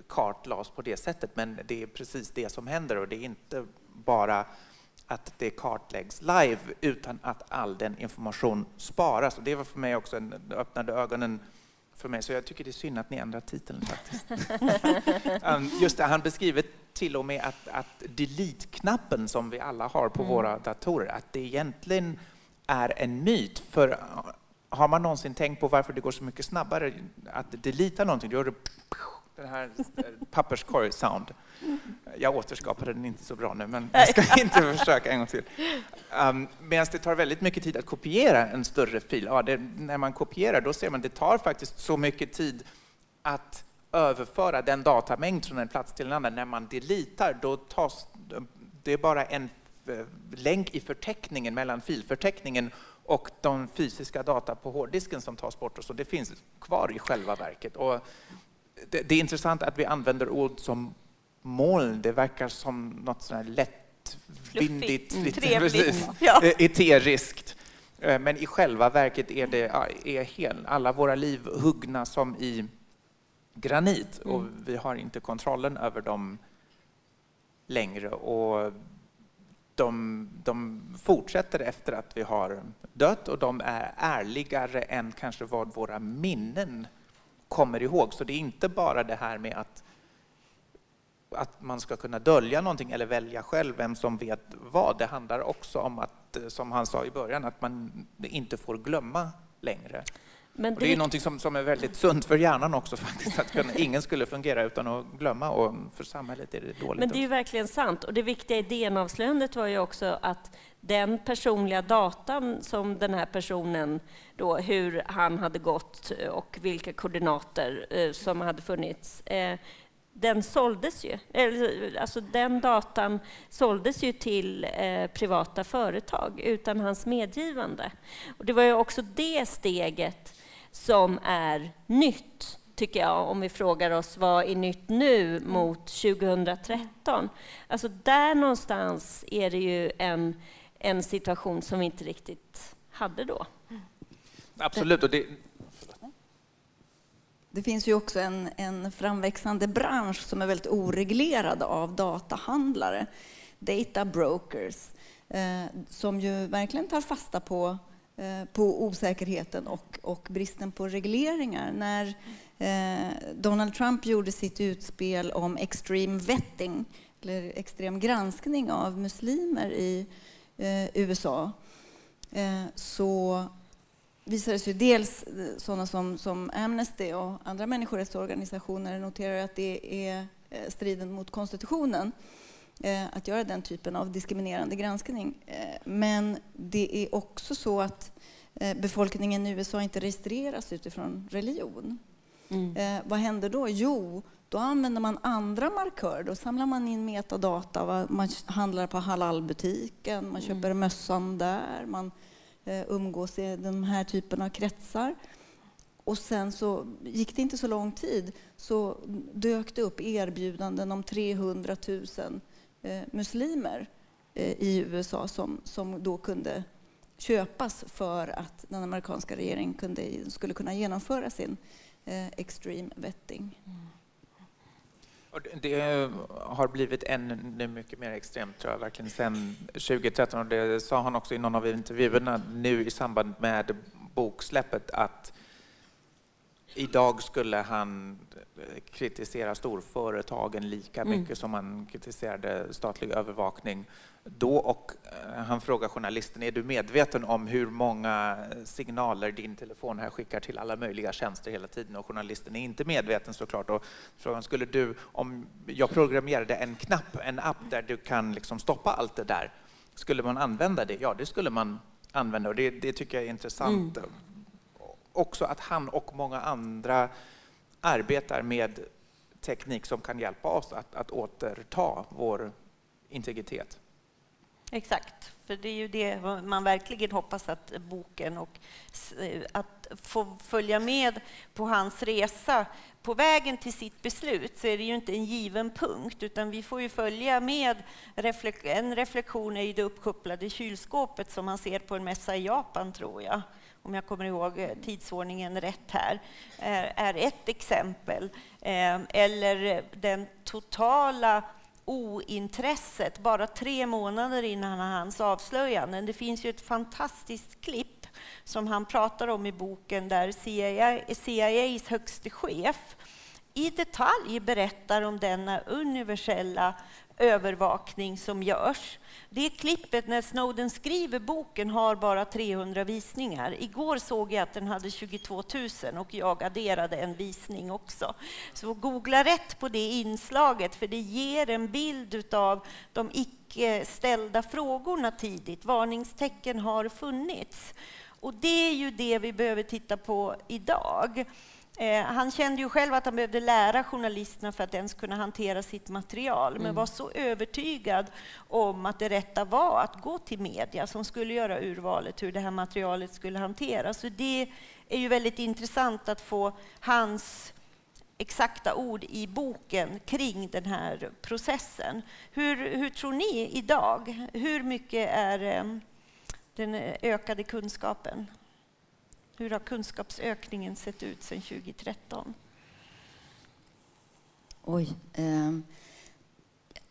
kartlades på det sättet, men det är precis det som händer och det är inte bara att det kartläggs live utan att all den information sparas. Och det var för mig också en, öppnade ögonen för mig, så jag tycker det är synd att ni ändrar titeln faktiskt. [laughs] Um, just det, han beskriver till och med att, att delete-knappen som vi alla har på mm. våra datorer, att det egentligen är en myt. För har man någonsin tänkt på varför det går så mycket snabbare att delita någonting? Då gör det den här papperskorg-sound. Jag återskapade den inte så bra nu, men jag ska inte försöka en gång till. Um, Medan det tar väldigt mycket tid att kopiera en större fil. Ja, det, när man kopierar då ser man att det tar faktiskt så mycket tid att överföra den datamängd från en plats till en annan. När man deletar, då tas det är bara en eh, länk i förteckningen mellan filförteckningen och de fysiska data på hårddisken som tas bort. Och så det finns kvar i själva verket. Och det, det, är intressant att vi använder ord som moln. Det verkar som något sånt lättvindigt, mm, precis, ja. Eh, eteriskt. Eh, men i själva verket är, det, är hel, alla våra liv huggna som i granit och mm. vi har inte kontrollen över dem längre. Och de, de, fortsätter efter att vi har dött och de är ärligare än kanske vad våra minnen kommer ihåg. Så det är inte bara det här med att, att man ska kunna dölja någonting eller välja själv vem som vet vad. Det handlar också om att, som han sa i början, att man inte får glömma längre. Men det, det är ju någonting som, som är väldigt sunt för hjärnan också [laughs] faktiskt, att kunna, ingen skulle fungera utan att glömma och för samhället är det dåligt. Men det är ju verkligen sant och det viktiga i DN-avslöjandet var ju också att den personliga datan som den här personen, då, hur han hade gått och vilka koordinater eh, som hade funnits, eh, den såldes ju. Alltså den datan såldes ju till eh, privata företag utan hans medgivande. Och det var ju också det steget som är nytt, tycker jag, om vi frågar oss vad är nytt nu mot 2013. Alltså där någonstans är det ju en, en situation som vi inte riktigt hade då. Absolut. Och det... det finns ju också en, en framväxande bransch som är väldigt oreglerad av datahandlare, data brokers, eh, som ju verkligen tar fasta på Eh, på osäkerheten och, och, bristen på regleringar. När eh, Donald Trump gjorde sitt utspel om extreme vetting, eller extrem granskning av muslimer i eh, USA, eh, så visade sig dels eh, sådana som, som Amnesty och andra människorättsorganisationer noterar att det är eh, striden mot konstitutionen. Eh, att göra den typen av diskriminerande granskning. Eh, men det är också så att eh, befolkningen i USA inte registreras utifrån religion. Mm. Vad händer då? Jo, då använder man andra markörer. Då samlar man in metadata. Man handlar på halalbutiken, man mm. köper mössan där, man umgås i den här typen av kretsar. Och sen så gick det inte så lång tid så dök det upp erbjudanden om 300 000 eh, muslimer eh, i USA som, som då kunde köpas för att den amerikanska regeringen kunde, skulle kunna genomföra sin eh, extreme vetting. Mm. Det har blivit ännu mycket mer extremt tror jag, verkligen sedan 2013 och det sa han också i någon av intervjuerna nu i samband med boksläppet att idag skulle han kritisera storföretagen lika mm. mycket mm. som han kritiserade statlig övervakning då och eh, han frågar journalisten, är du medveten om hur många signaler din telefon här skickar till alla möjliga tjänster hela tiden? Och journalisten är inte medveten såklart. Och frågan, skulle du, om jag programmerade en knapp, en app där du kan liksom stoppa allt det där, skulle man använda det? Ja, det skulle man använda och det, det tycker jag är intressant. Mm. Också att han och många andra arbetar med teknik som kan hjälpa oss att, att återta vår integritet. Exakt, för det är ju det man verkligen hoppas att boken och att få följa med på hans resa. På vägen till sitt beslut så är det ju inte en given punkt, utan vi får ju följa med. En reflektion är ju det uppkopplade kylskåpet som man ser på en mässa i Japan, tror jag om jag kommer ihåg eh, tidsordningen rätt här, eh, är ett exempel. Eh, eller den totala ointresset bara tre månader innan hans avslöjanden. Det finns ju ett fantastiskt klipp som han pratar om i boken där CIA, CIAs högste chef i detalj berättar om denna universella övervakning som görs. Det klippet när Snowden skriver boken har bara 300 visningar. Igår såg jag att den hade 22 000 och jag adderade en visning också. Så googla rätt på det inslaget för det ger en bild av de icke ställda frågorna tidigt. Varningstecken har funnits. Och det är ju det vi behöver titta på idag. Eh, han kände ju själv att han behövde lära journalisterna för att ens kunna hantera sitt material, men mm. var så övertygad om att det rätta var att gå till media som skulle göra urvalet, hur det här materialet skulle hanteras. Så det är ju väldigt intressant att få hans exakta ord i boken kring den här processen. Hur, hur tror ni idag? Hur mycket är eh, den ökade kunskapen? Hur har kunskapsökningen sett ut sedan 2013? Oj. Eh,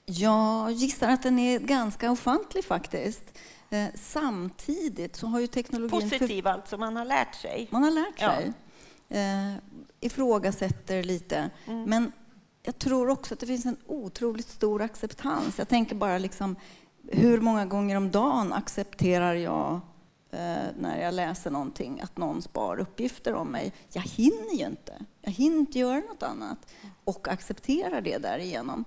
jag gissar att den är ganska ofantlig faktiskt. Eh, samtidigt så har ju teknologin... Positiv för... alltså, man har lärt sig? Man har lärt sig. Ja. Eh, ifrågasätter lite. Mm. Men jag tror också att det finns en otroligt stor acceptans. Jag tänker bara liksom, hur många gånger om dagen accepterar jag Eh, när jag läser någonting att någon spar uppgifter om mig. Jag hinner ju inte. Jag hinner inte göra något annat och accepterar det därigenom.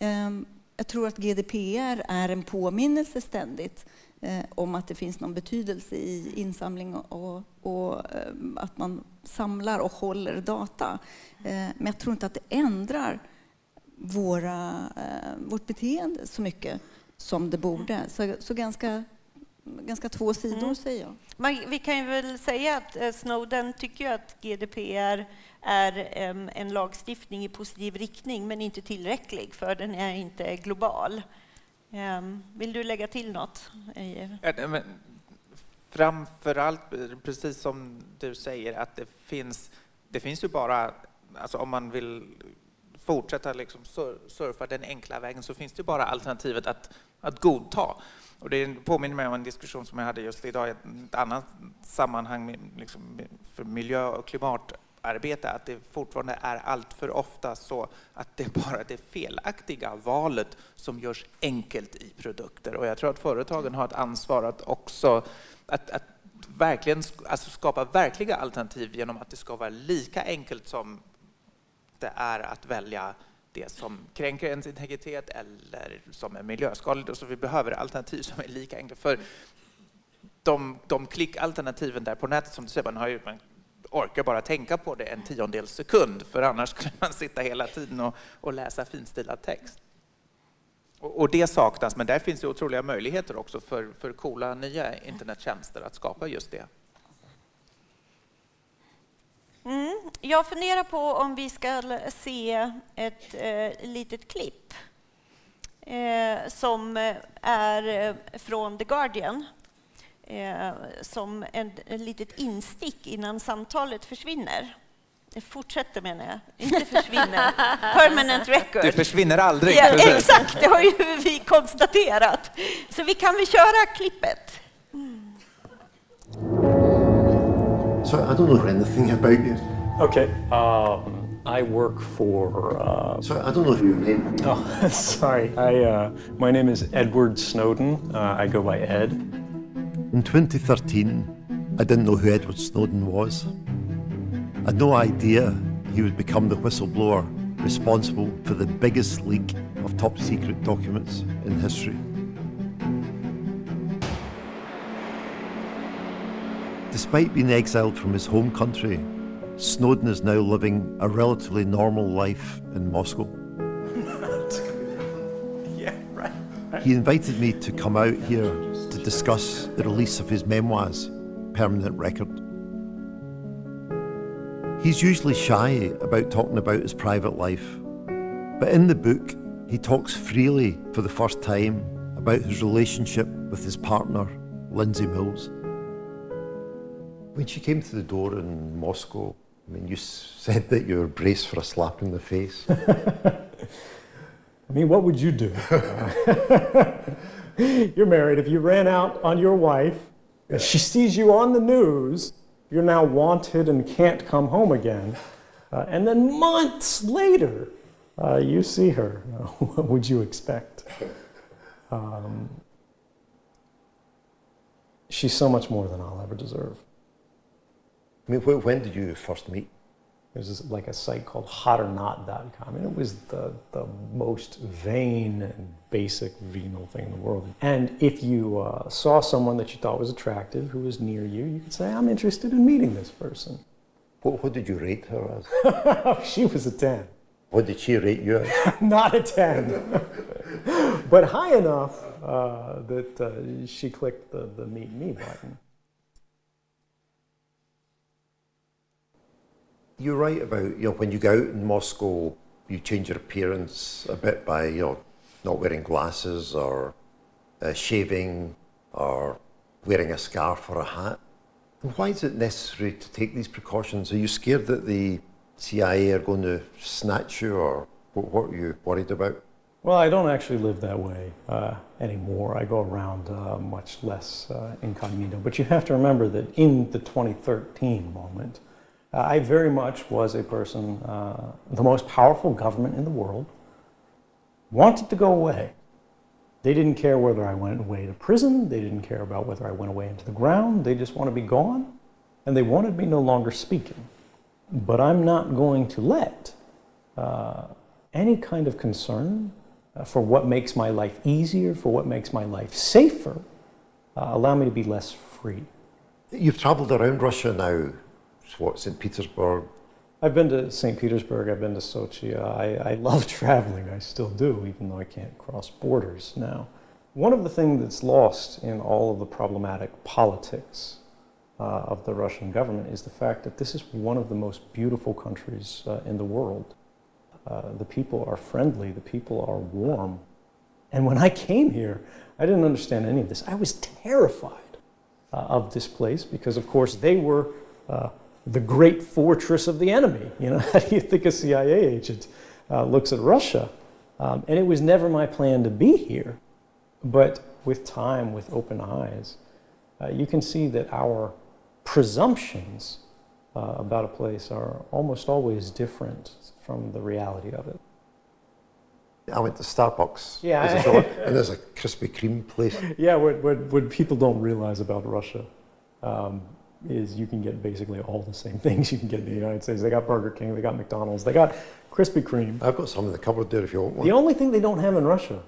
Ehm, jag tror att GDPR är en påminnelse ständigt eh, om att det finns någon betydelse i insamling och, och eh, att man samlar och håller data. Eh, men jag tror inte att det ändrar våra, eh, vårt beteende så mycket som det borde. Så, så ganska ganska två sidor, mm. säger jag. Man, vi kan ju väl säga att eh, Snowden tycker att GDPR är en lagstiftning i positiv riktning, men inte tillräcklig, för den är inte global. Vill du lägga till något? Framför allt, precis som du säger, att det finns, det finns ju bara, alltså om man vill fortsätta liksom surfa den enkla vägen så finns det bara alternativet att, att godta. Och det påminner mig om en diskussion som jag hade just idag i ett annat sammanhang liksom för miljö och klimatarbete, att det fortfarande är allt för ofta så att det är bara det felaktiga valet som görs enkelt i produkter. Och jag tror att företagen har ett ansvar att också att, att verkligen alltså skapa verkliga alternativ genom att det ska vara lika enkelt som det är att välja det som kränker ens integritet eller som är miljöskadligt. Och så vi behöver alternativ som är lika enkla. För de, de klickalternativen där på nätet, som du säger, man har ju, man orkar bara tänka på det en tiondels sekund, för annars skulle man sitta hela tiden och, och läsa finstilad text. Och, och, det saknas, men där finns ju otroliga möjligheter också för, för coola nya internettjänster att skapa just det. Mm. Jag funderar på om vi ska se ett eh, litet klipp eh, som är från The Guardian eh, som ett litet instick innan samtalet försvinner. Det fortsätter menar jag, inte försvinner. [laughs] Permanent record. Det försvinner aldrig. Ja, exakt, det har ju vi konstaterat. Så vi kan väl köra klippet. Mm. So I don't know anything about you. Okay. Um, I work for. Uh, Sorry, I don't know your name. Oh, [laughs] sorry. I. Uh, my name is Edward Snowden. Uh, I go by Ed. In 2013, I didn't know who Edward Snowden was. I had no idea he would become the whistleblower responsible for the biggest leak of top secret documents in history. Despite being exiled from his home country, Snowden is now living a relatively normal life in Moscow. [laughs] yeah, right. He invited me to come out here to discuss the release of his memoirs, Permanent Record. He's usually shy about talking about his private life, but in the book, he talks freely for the first time about his relationship with his partner, Lindsay Mills. When she came to the door in Moscow, I mean, you [laughs] said that you were braced for a slap in the face. [laughs] I mean, what would you do? [laughs] you're married. If you ran out on your wife, and she sees you on the news, you're now wanted and can't come home again. Uh, and then months later, uh, you see her. what would you expect? Um, she's so much more than I'll ever deserve. I mean, when did you first meet? There's like a site called hotornot.com, and it was the, the most vain and basic venal thing in the world. And if you uh, saw someone that you thought was attractive who was near you, you could say, I'm interested in meeting this person. What, what did you rate her as? [laughs] she was a 10. What did she rate you as? [laughs] Not a 10. [laughs] but high enough uh, that uh, she clicked the, the meet me button. You're right about you know when you go out in Moscow, you change your appearance a bit by you know not wearing glasses or uh, shaving or wearing a scarf or a hat. why is it necessary to take these precautions? Are you scared that the CIA are going to snatch you, or what, what are you worried about? Well, I don't actually live that way uh, anymore. I go around uh, much less uh, incognito. But you have to remember that in the 2013 moment, uh, I very much was a person, uh, the most powerful government in the world, wanted to go away. They didn't care whether I went away to prison. They didn't care about whether I went away into the ground. They just want to be gone. And they wanted me no longer speaking. But I'm not going to let uh, any kind of concern uh, for what makes my life easier, for what makes my life safer, uh, allow me to be less free. You've traveled around Russia now what, St. Petersburg? I've been to St. Petersburg, I've been to Sochi. I, I love [laughs] traveling, I still do, even though I can't cross borders now. One of the things that's lost in all of the problematic politics uh, of the Russian government is the fact that this is one of the most beautiful countries uh, in the world. Uh, the people are friendly, the people are warm. And when I came here, I didn't understand any of this. I was terrified uh, of this place because, of course, they were uh, the great fortress of the enemy. [laughs] You know, how do you think a CIA agent uh, looks at Russia? Um, and it was never my plan to be here. But with time, with open eyes, uh, you can see that our presumptions uh, about a place are almost always different from the reality of it. I went to Starbucks. Yeah. and there's a Krispy Kreme place. [laughs] Yeah, what, what, what people don't realize about Russia um, is you can get basically all the same [laughs] things you can get in the United States. They got Burger King, they got McDonald's, they got Krispy Kreme. I've got some in the cupboard there if you want one. The only thing they don't have in Russia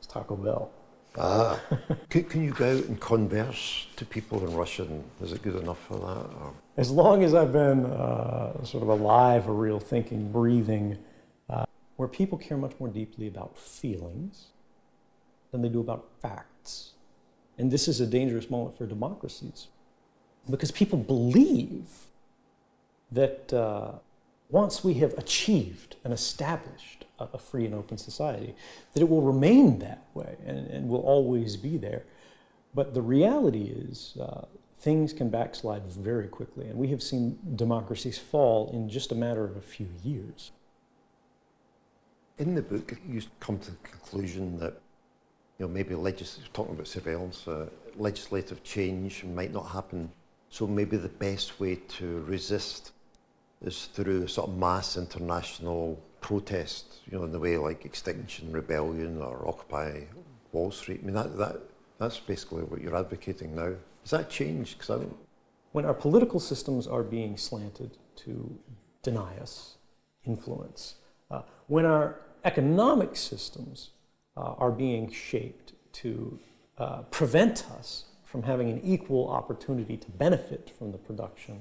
is Taco Bell. Ah, [laughs] can, can you go out and converse to people in Russian? Is it good enough for that? Or? As long as I've been uh, sort of alive, a real thinking, breathing, uh, where people care much more deeply about feelings than they do about facts. And this is a dangerous moment for democracies because people believe that uh, once we have achieved and established a, a, free and open society, that it will remain that way and, and will always be there. But the reality is, uh, things can backslide very quickly, and we have seen democracies fall in just a matter of a few years. In the book, you come to the conclusion that you know maybe legis- talking about surveillance, uh, legislative change might not happen. So maybe the best way to resist is through sort of mass international protest, you know, in the way like Extinction Rebellion or Occupy Wall Street. I mean, that, that, that's basically what you're advocating now. Has that changed? Because I don't... When our political systems are being slanted to deny us influence, uh, when our economic systems uh, are being shaped to uh, prevent us from having an equal opportunity to benefit from the production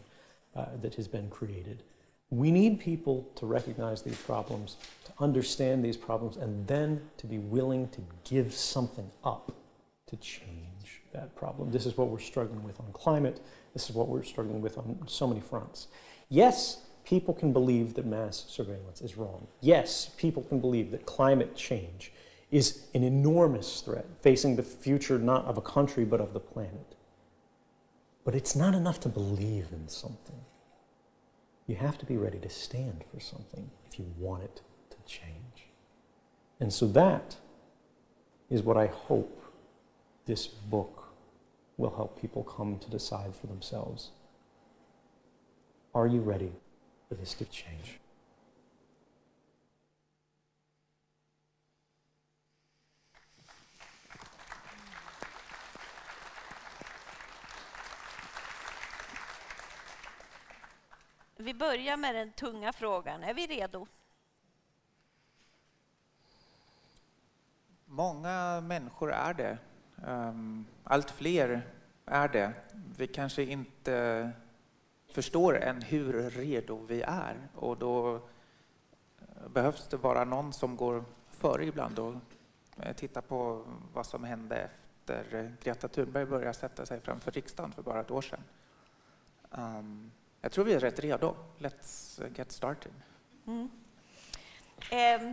uh, that has been created, we need people to recognize these problems, to understand these problems, and then to be willing to give something up to change that problem. This is what we're struggling with on climate. This is what we're struggling with on so many fronts. Yes, people can believe that mass surveillance is wrong. Yes, people can believe that climate change is an enormous threat facing the future not of a country but of the planet. But it's not enough to believe in something. You have to be ready to stand for something if you want it to change. And so that is what I hope this book will help people come to decide for themselves. Are you ready for this to change? Vi börjar med den tunga frågan. Är vi redo? Många människor är det. Ehm, allt fler är det. Vi kanske inte förstår än hur redo vi är och då eh, behövs det bara någon som går före ibland och eh, tittar på vad som hände efter Greta Thunberg började sätta sig framför riksdagen för bara ett år sedan. Ehm, jag tror vi är rätt redo. Let's uh, get started. Mm. Eh, [laughs]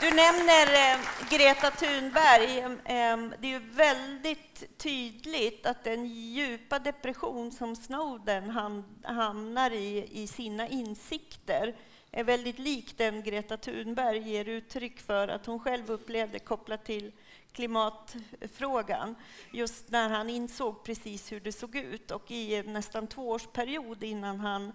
du nämner eh, Greta Thunberg. Eh, det är ju väldigt tydligt att den djupa depression som Snowden ham hamnar i, i sina insikter är väldigt lik den Greta Thunberg ger uttryck för att hon själv upplevde kopplat till klimatfrågan just när han insåg precis hur det såg ut och i nästan två års period innan han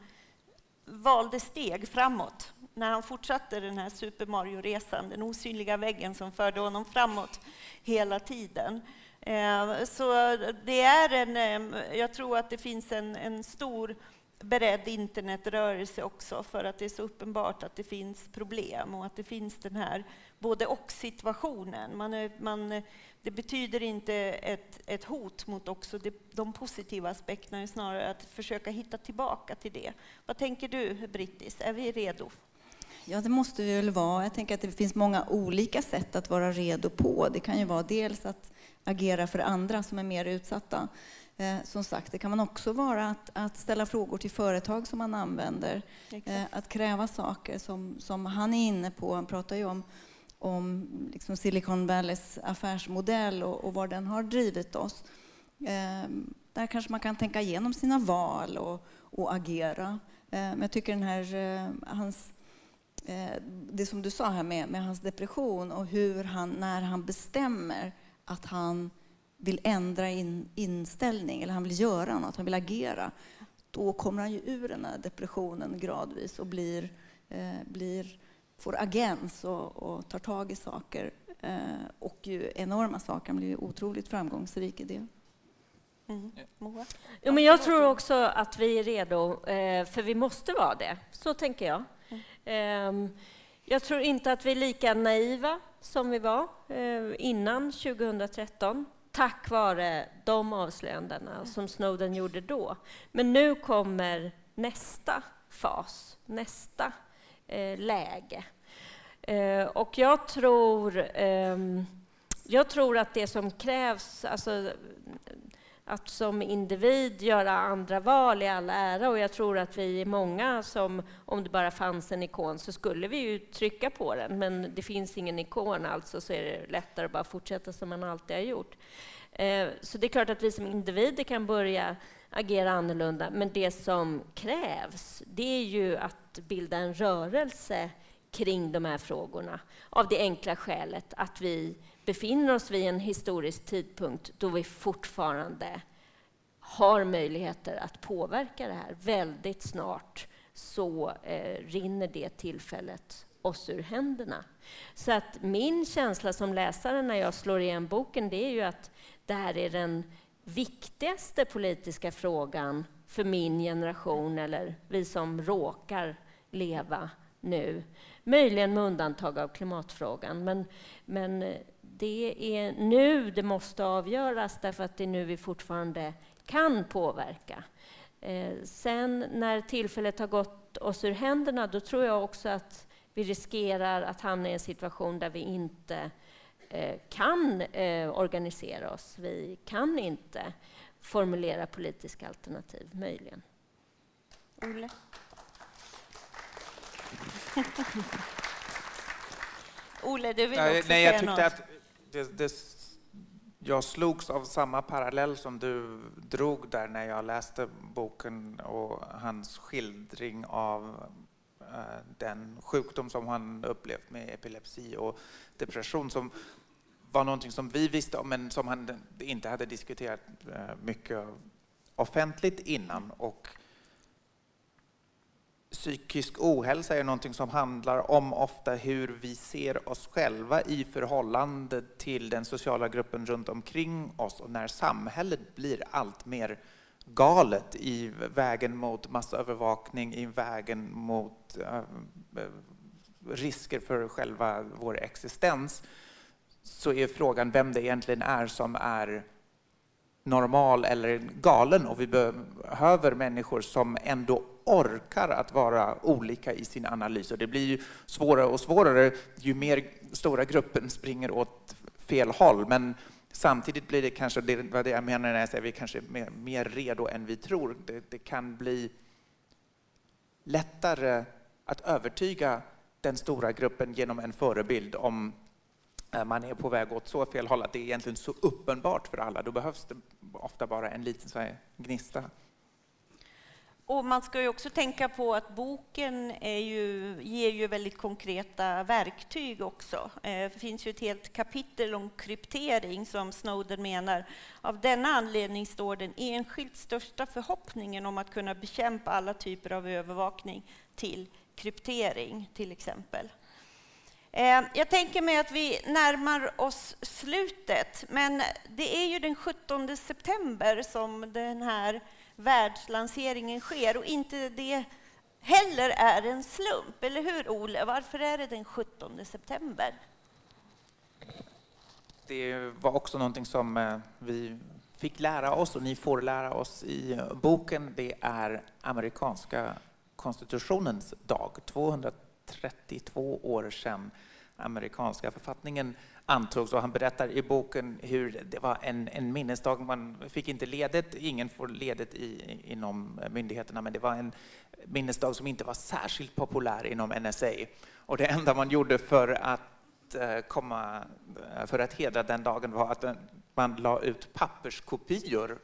valde steg framåt när han fortsatte den här Super Mario-resan, den osynliga väggen som förde honom framåt hela tiden. Eh, så det är en, eh, jag tror att det finns en, en stor beredd internetrörelse också för att det är så uppenbart att det finns problem och att det finns den här både och-situationen. Man är, man, det betyder inte ett, ett hot mot också det, de positiva aspekterna, snarare att försöka hitta tillbaka till det. Vad tänker du, Brittis? Är vi redo? Ja, det måste vi väl vara. Jag tänker att det finns många olika sätt att vara redo på. Det kan ju vara dels att agera för andra som är mer utsatta. Eh, som sagt, det kan man också vara att, att ställa frågor till företag som man använder. Eh, att kräva saker som, som han är inne på. Han pratar ju om, om liksom Silicon Valleys affärsmodell och, och var den har drivit oss. Eh, där kanske man kan tänka igenom sina val och, och agera. Men jag tycker den här, eh, hans eh, det som du sa här med, med hans depression och hur han, när han bestämmer att han vill ändra in, inställning eller han vill göra något, han vill agera, då kommer han ju ur den här depressionen gradvis och blir, eh, blir, får agens och, och, tar tag i saker. Eh, och ju enorma saker, han blir otroligt framgångsrik i det. Mm. Jo, men jag tror också att vi är redo, eh, för vi måste vara det. Så tänker jag. Mm. Jag tror inte att vi är lika naiva som vi var eh, innan 2013 tack vare de avslöjandena som Snowden gjorde då. Men nu kommer nästa fas, nästa eh, läge. Eh, och jag tror, eh, jag tror att det som krävs, alltså, att som individ göra andra val i all ära och jag tror att vi är många som, om det bara fanns en ikon så skulle vi ju trycka på den, men det finns ingen ikon alltså så är det lättare att bara fortsätta som man alltid har gjort. Eh, så det är klart att vi som individer kan börja agera annorlunda, men det som krävs det är ju att bilda en rörelse kring de här frågorna av det enkla skälet att vi befinner oss vid en historisk tidpunkt då vi fortfarande har möjligheter att påverka det här. Väldigt snart så eh, rinner det tillfället oss ur händerna. Så att min känsla som läsare när jag slår igen boken det är ju att det här är den viktigaste politiska frågan för min generation eller vi som råkar leva nu. Möjligen med undantag av klimatfrågan. Men, men eh, det är nu det måste avgöras därför att det är nu vi fortfarande kan påverka. Eh, sen när tillfället har gått oss ur händerna, då tror jag också att vi riskerar att hamna i en situation där vi inte eh, kan eh, organisera oss. Vi kan inte formulera politiska alternativ, möjligen. Olle? [laughs] Olle, du vill också nej, säga jag tyckte något? att det, det, jag slogs av samma parallell som du drog där när jag läste boken och hans skildring av eh, den sjukdom som han upplevt med epilepsi och depression som var någonting som vi visste om men som han inte hade diskuterat eh, mycket offentligt innan. Och psykisk ohälsa är någonting som handlar om ofta hur vi ser oss själva i förhållande till den sociala gruppen runt omkring oss och när samhället blir allt mer galet i vägen mot massövervakning, i vägen mot äh, risker för själva vår existens så är frågan vem det egentligen är som är normal eller galen. Och vi behöver människor som ändå orkar att vara olika i sin analys och det blir ju svårare och svårare ju mer stora gruppen springer åt fel håll men samtidigt blir det kanske, det vad jag menar när jag säger vi kanske är mer, mer redo än vi tror. Det, det kan bli lättare att övertyga den stora gruppen genom en förebild om eh, man är på väg åt så fel håll att det är egentligen så uppenbart för alla. Då behövs det ofta bara en liten så här, gnista. Och man ska ju också tänka på att boken är ju, ger ju väldigt konkreta verktyg också. Eh, det finns ju ett helt kapitel om kryptering som Snowden menar. Av denna anledning står den enskilt största förhoppningen om att kunna bekämpa alla typer av övervakning till kryptering till exempel. Eh, jag tänker mig att vi närmar oss slutet, men det är ju den 17 september som den här världslanseringen sker och inte det heller är en slump, eller hur Ole? Varför är det den 17 september? Det var också någonting som eh, vi fick lära oss och ni får lära oss i eh, boken. Det är amerikanska konstitutionens dag, 232 år sedan amerikanska författningen antogs och han berättar i boken hur det var en, en minnesdag. Man fick inte ledigt, ingen får ledigt i, inom myndigheterna, men det var en minnesdag som inte var särskilt populär inom NSA. Och det enda man gjorde för att eh, komma, för att hedra den dagen var att eh, man la ut papperskopior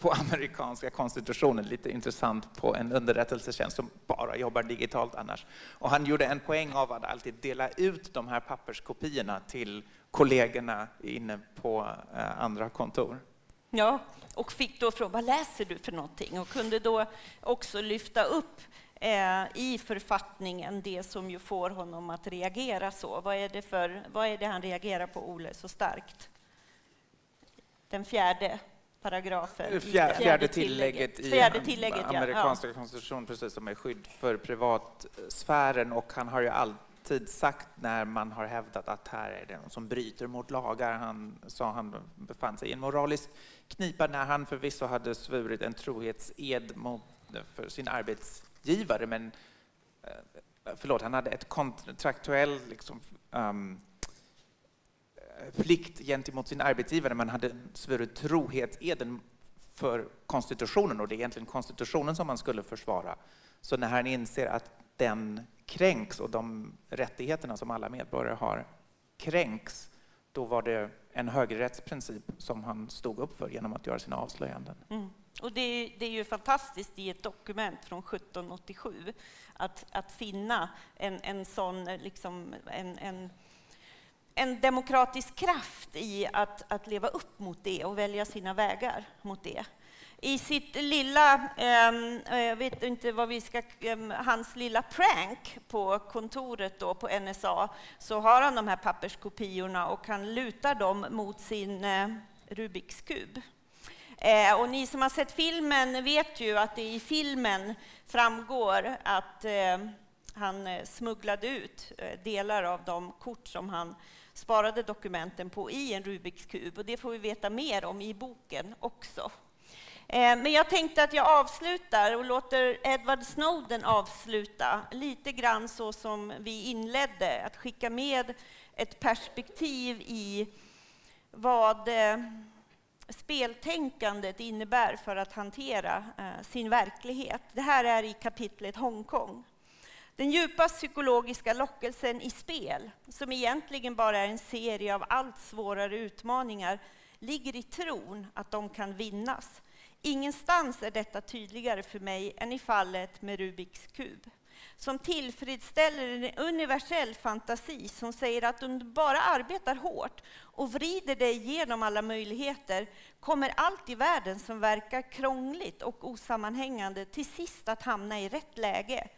på [laughs] amerikanska konstitutionen, lite intressant på en underrättelsetjänst som bara jobbar digitalt annars. Och han gjorde en poäng av att alltid dela ut de här papperskopiorna till kollegorna inne på eh, andra kontor. Ja, och fick då fråga vad läser du för någonting och kunde då också lyfta upp eh, i författningen det som ju får honom att reagera så. Vad är det, för, vad är det han reagerar på, Ole, så starkt? Den fjärde paragrafen. Fjärde, fjärde tillägget i fjärde tillägget, amerikanska ja. konstitutionen, precis som är skydd för privatsfären och han har ju alltid tid sagt när man har hävdat att här är det någon som bryter mot lagar. Han sa han befann sig i en moralisk knipa när han förvisso hade svurit en trohetsed mot, för sin arbetsgivare, men eh, förlåt, han hade ett kontraktuell liksom, um, plikt gentemot sin arbetsgivare, Man hade svurit trohetseden för konstitutionen och det är egentligen konstitutionen som man skulle försvara. Så när han inser att den kränks och de rättigheterna som alla medborgare har kränks, då var det en högerrättsprincip som han stod upp för genom att göra sina avslöjanden. Mm. Och det, det, är ju fantastiskt i ett dokument från 1787 att, att finna en, en sån, liksom, en, en, en demokratisk kraft i att, att leva upp mot det och välja sina vägar mot det i sitt lilla, ehm, eh, jag vet inte vad vi ska, ehm, hans lilla prank på kontoret då på NSA, så har han de här papperskopiorna och han lutar dem mot sin eh, Rubiks kub. Eh, och ni som har sett filmen vet ju att det i filmen framgår att han smugglade ut delar av de kort som han sparade dokumenten på i en Rubiks kub. Och det får vi veta mer om i boken också. Eh, men jag tänkte att jag avslutar och låter Edward Snowden avsluta lite grann så som vi inledde, att skicka med ett perspektiv i vad eh, speltänkandet innebär för att hantera eh, sin verklighet. Det här är i kapitlet Hongkong. Den djupa psykologiska lockelsen i spel, som egentligen bara är en serie av allt svårare utmaningar, ligger i tron att de kan vinnas. Ingenstans är detta tydligare för mig än i fallet med Rubiks kub, som tillfredsställer en universell fantasi som säger att om du bara arbetar hårt och vrider dig genom alla möjligheter kommer allt i världen som verkar krångligt och osammanhängande till sist att hamna i rätt läge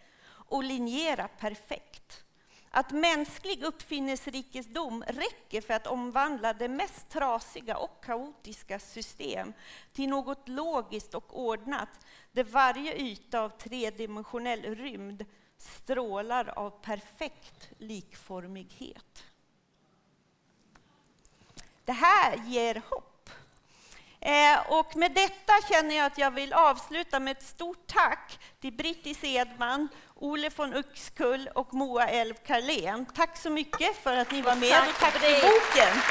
och linjera perfekt. Att mänsklig uppfinningsrikedom räcker för att omvandla det mest trasiga och kaotiska system till något logiskt och ordnat, där varje yta av tredimensionell rymd strålar av perfekt likformighet. Det här ger hopp. Eh, och med detta känner jag att jag vill avsluta med ett stort tack till Brittis Edman Ole von Uxkull och Moa Elv Karlén. Tack så mycket för att ni var med och tack för boken.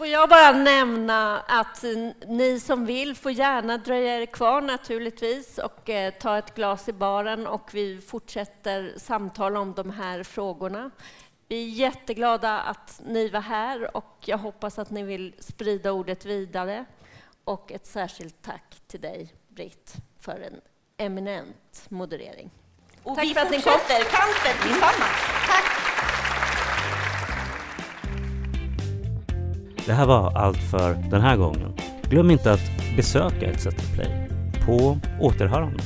Får jag bara nämna att ni som vill får gärna dröja er kvar naturligtvis och eh, ta ett glas i baren och vi fortsätter samtala om de här frågorna. Vi är jätteglada att ni var här och jag hoppas att ni vill sprida ordet vidare. Och ett särskilt tack till dig, Britt, för en eminent moderering. Och tack vi för att ni kom. kampen tillsammans. Det här var allt för den här gången. Glöm inte att besöka ETC Play. På återhörande.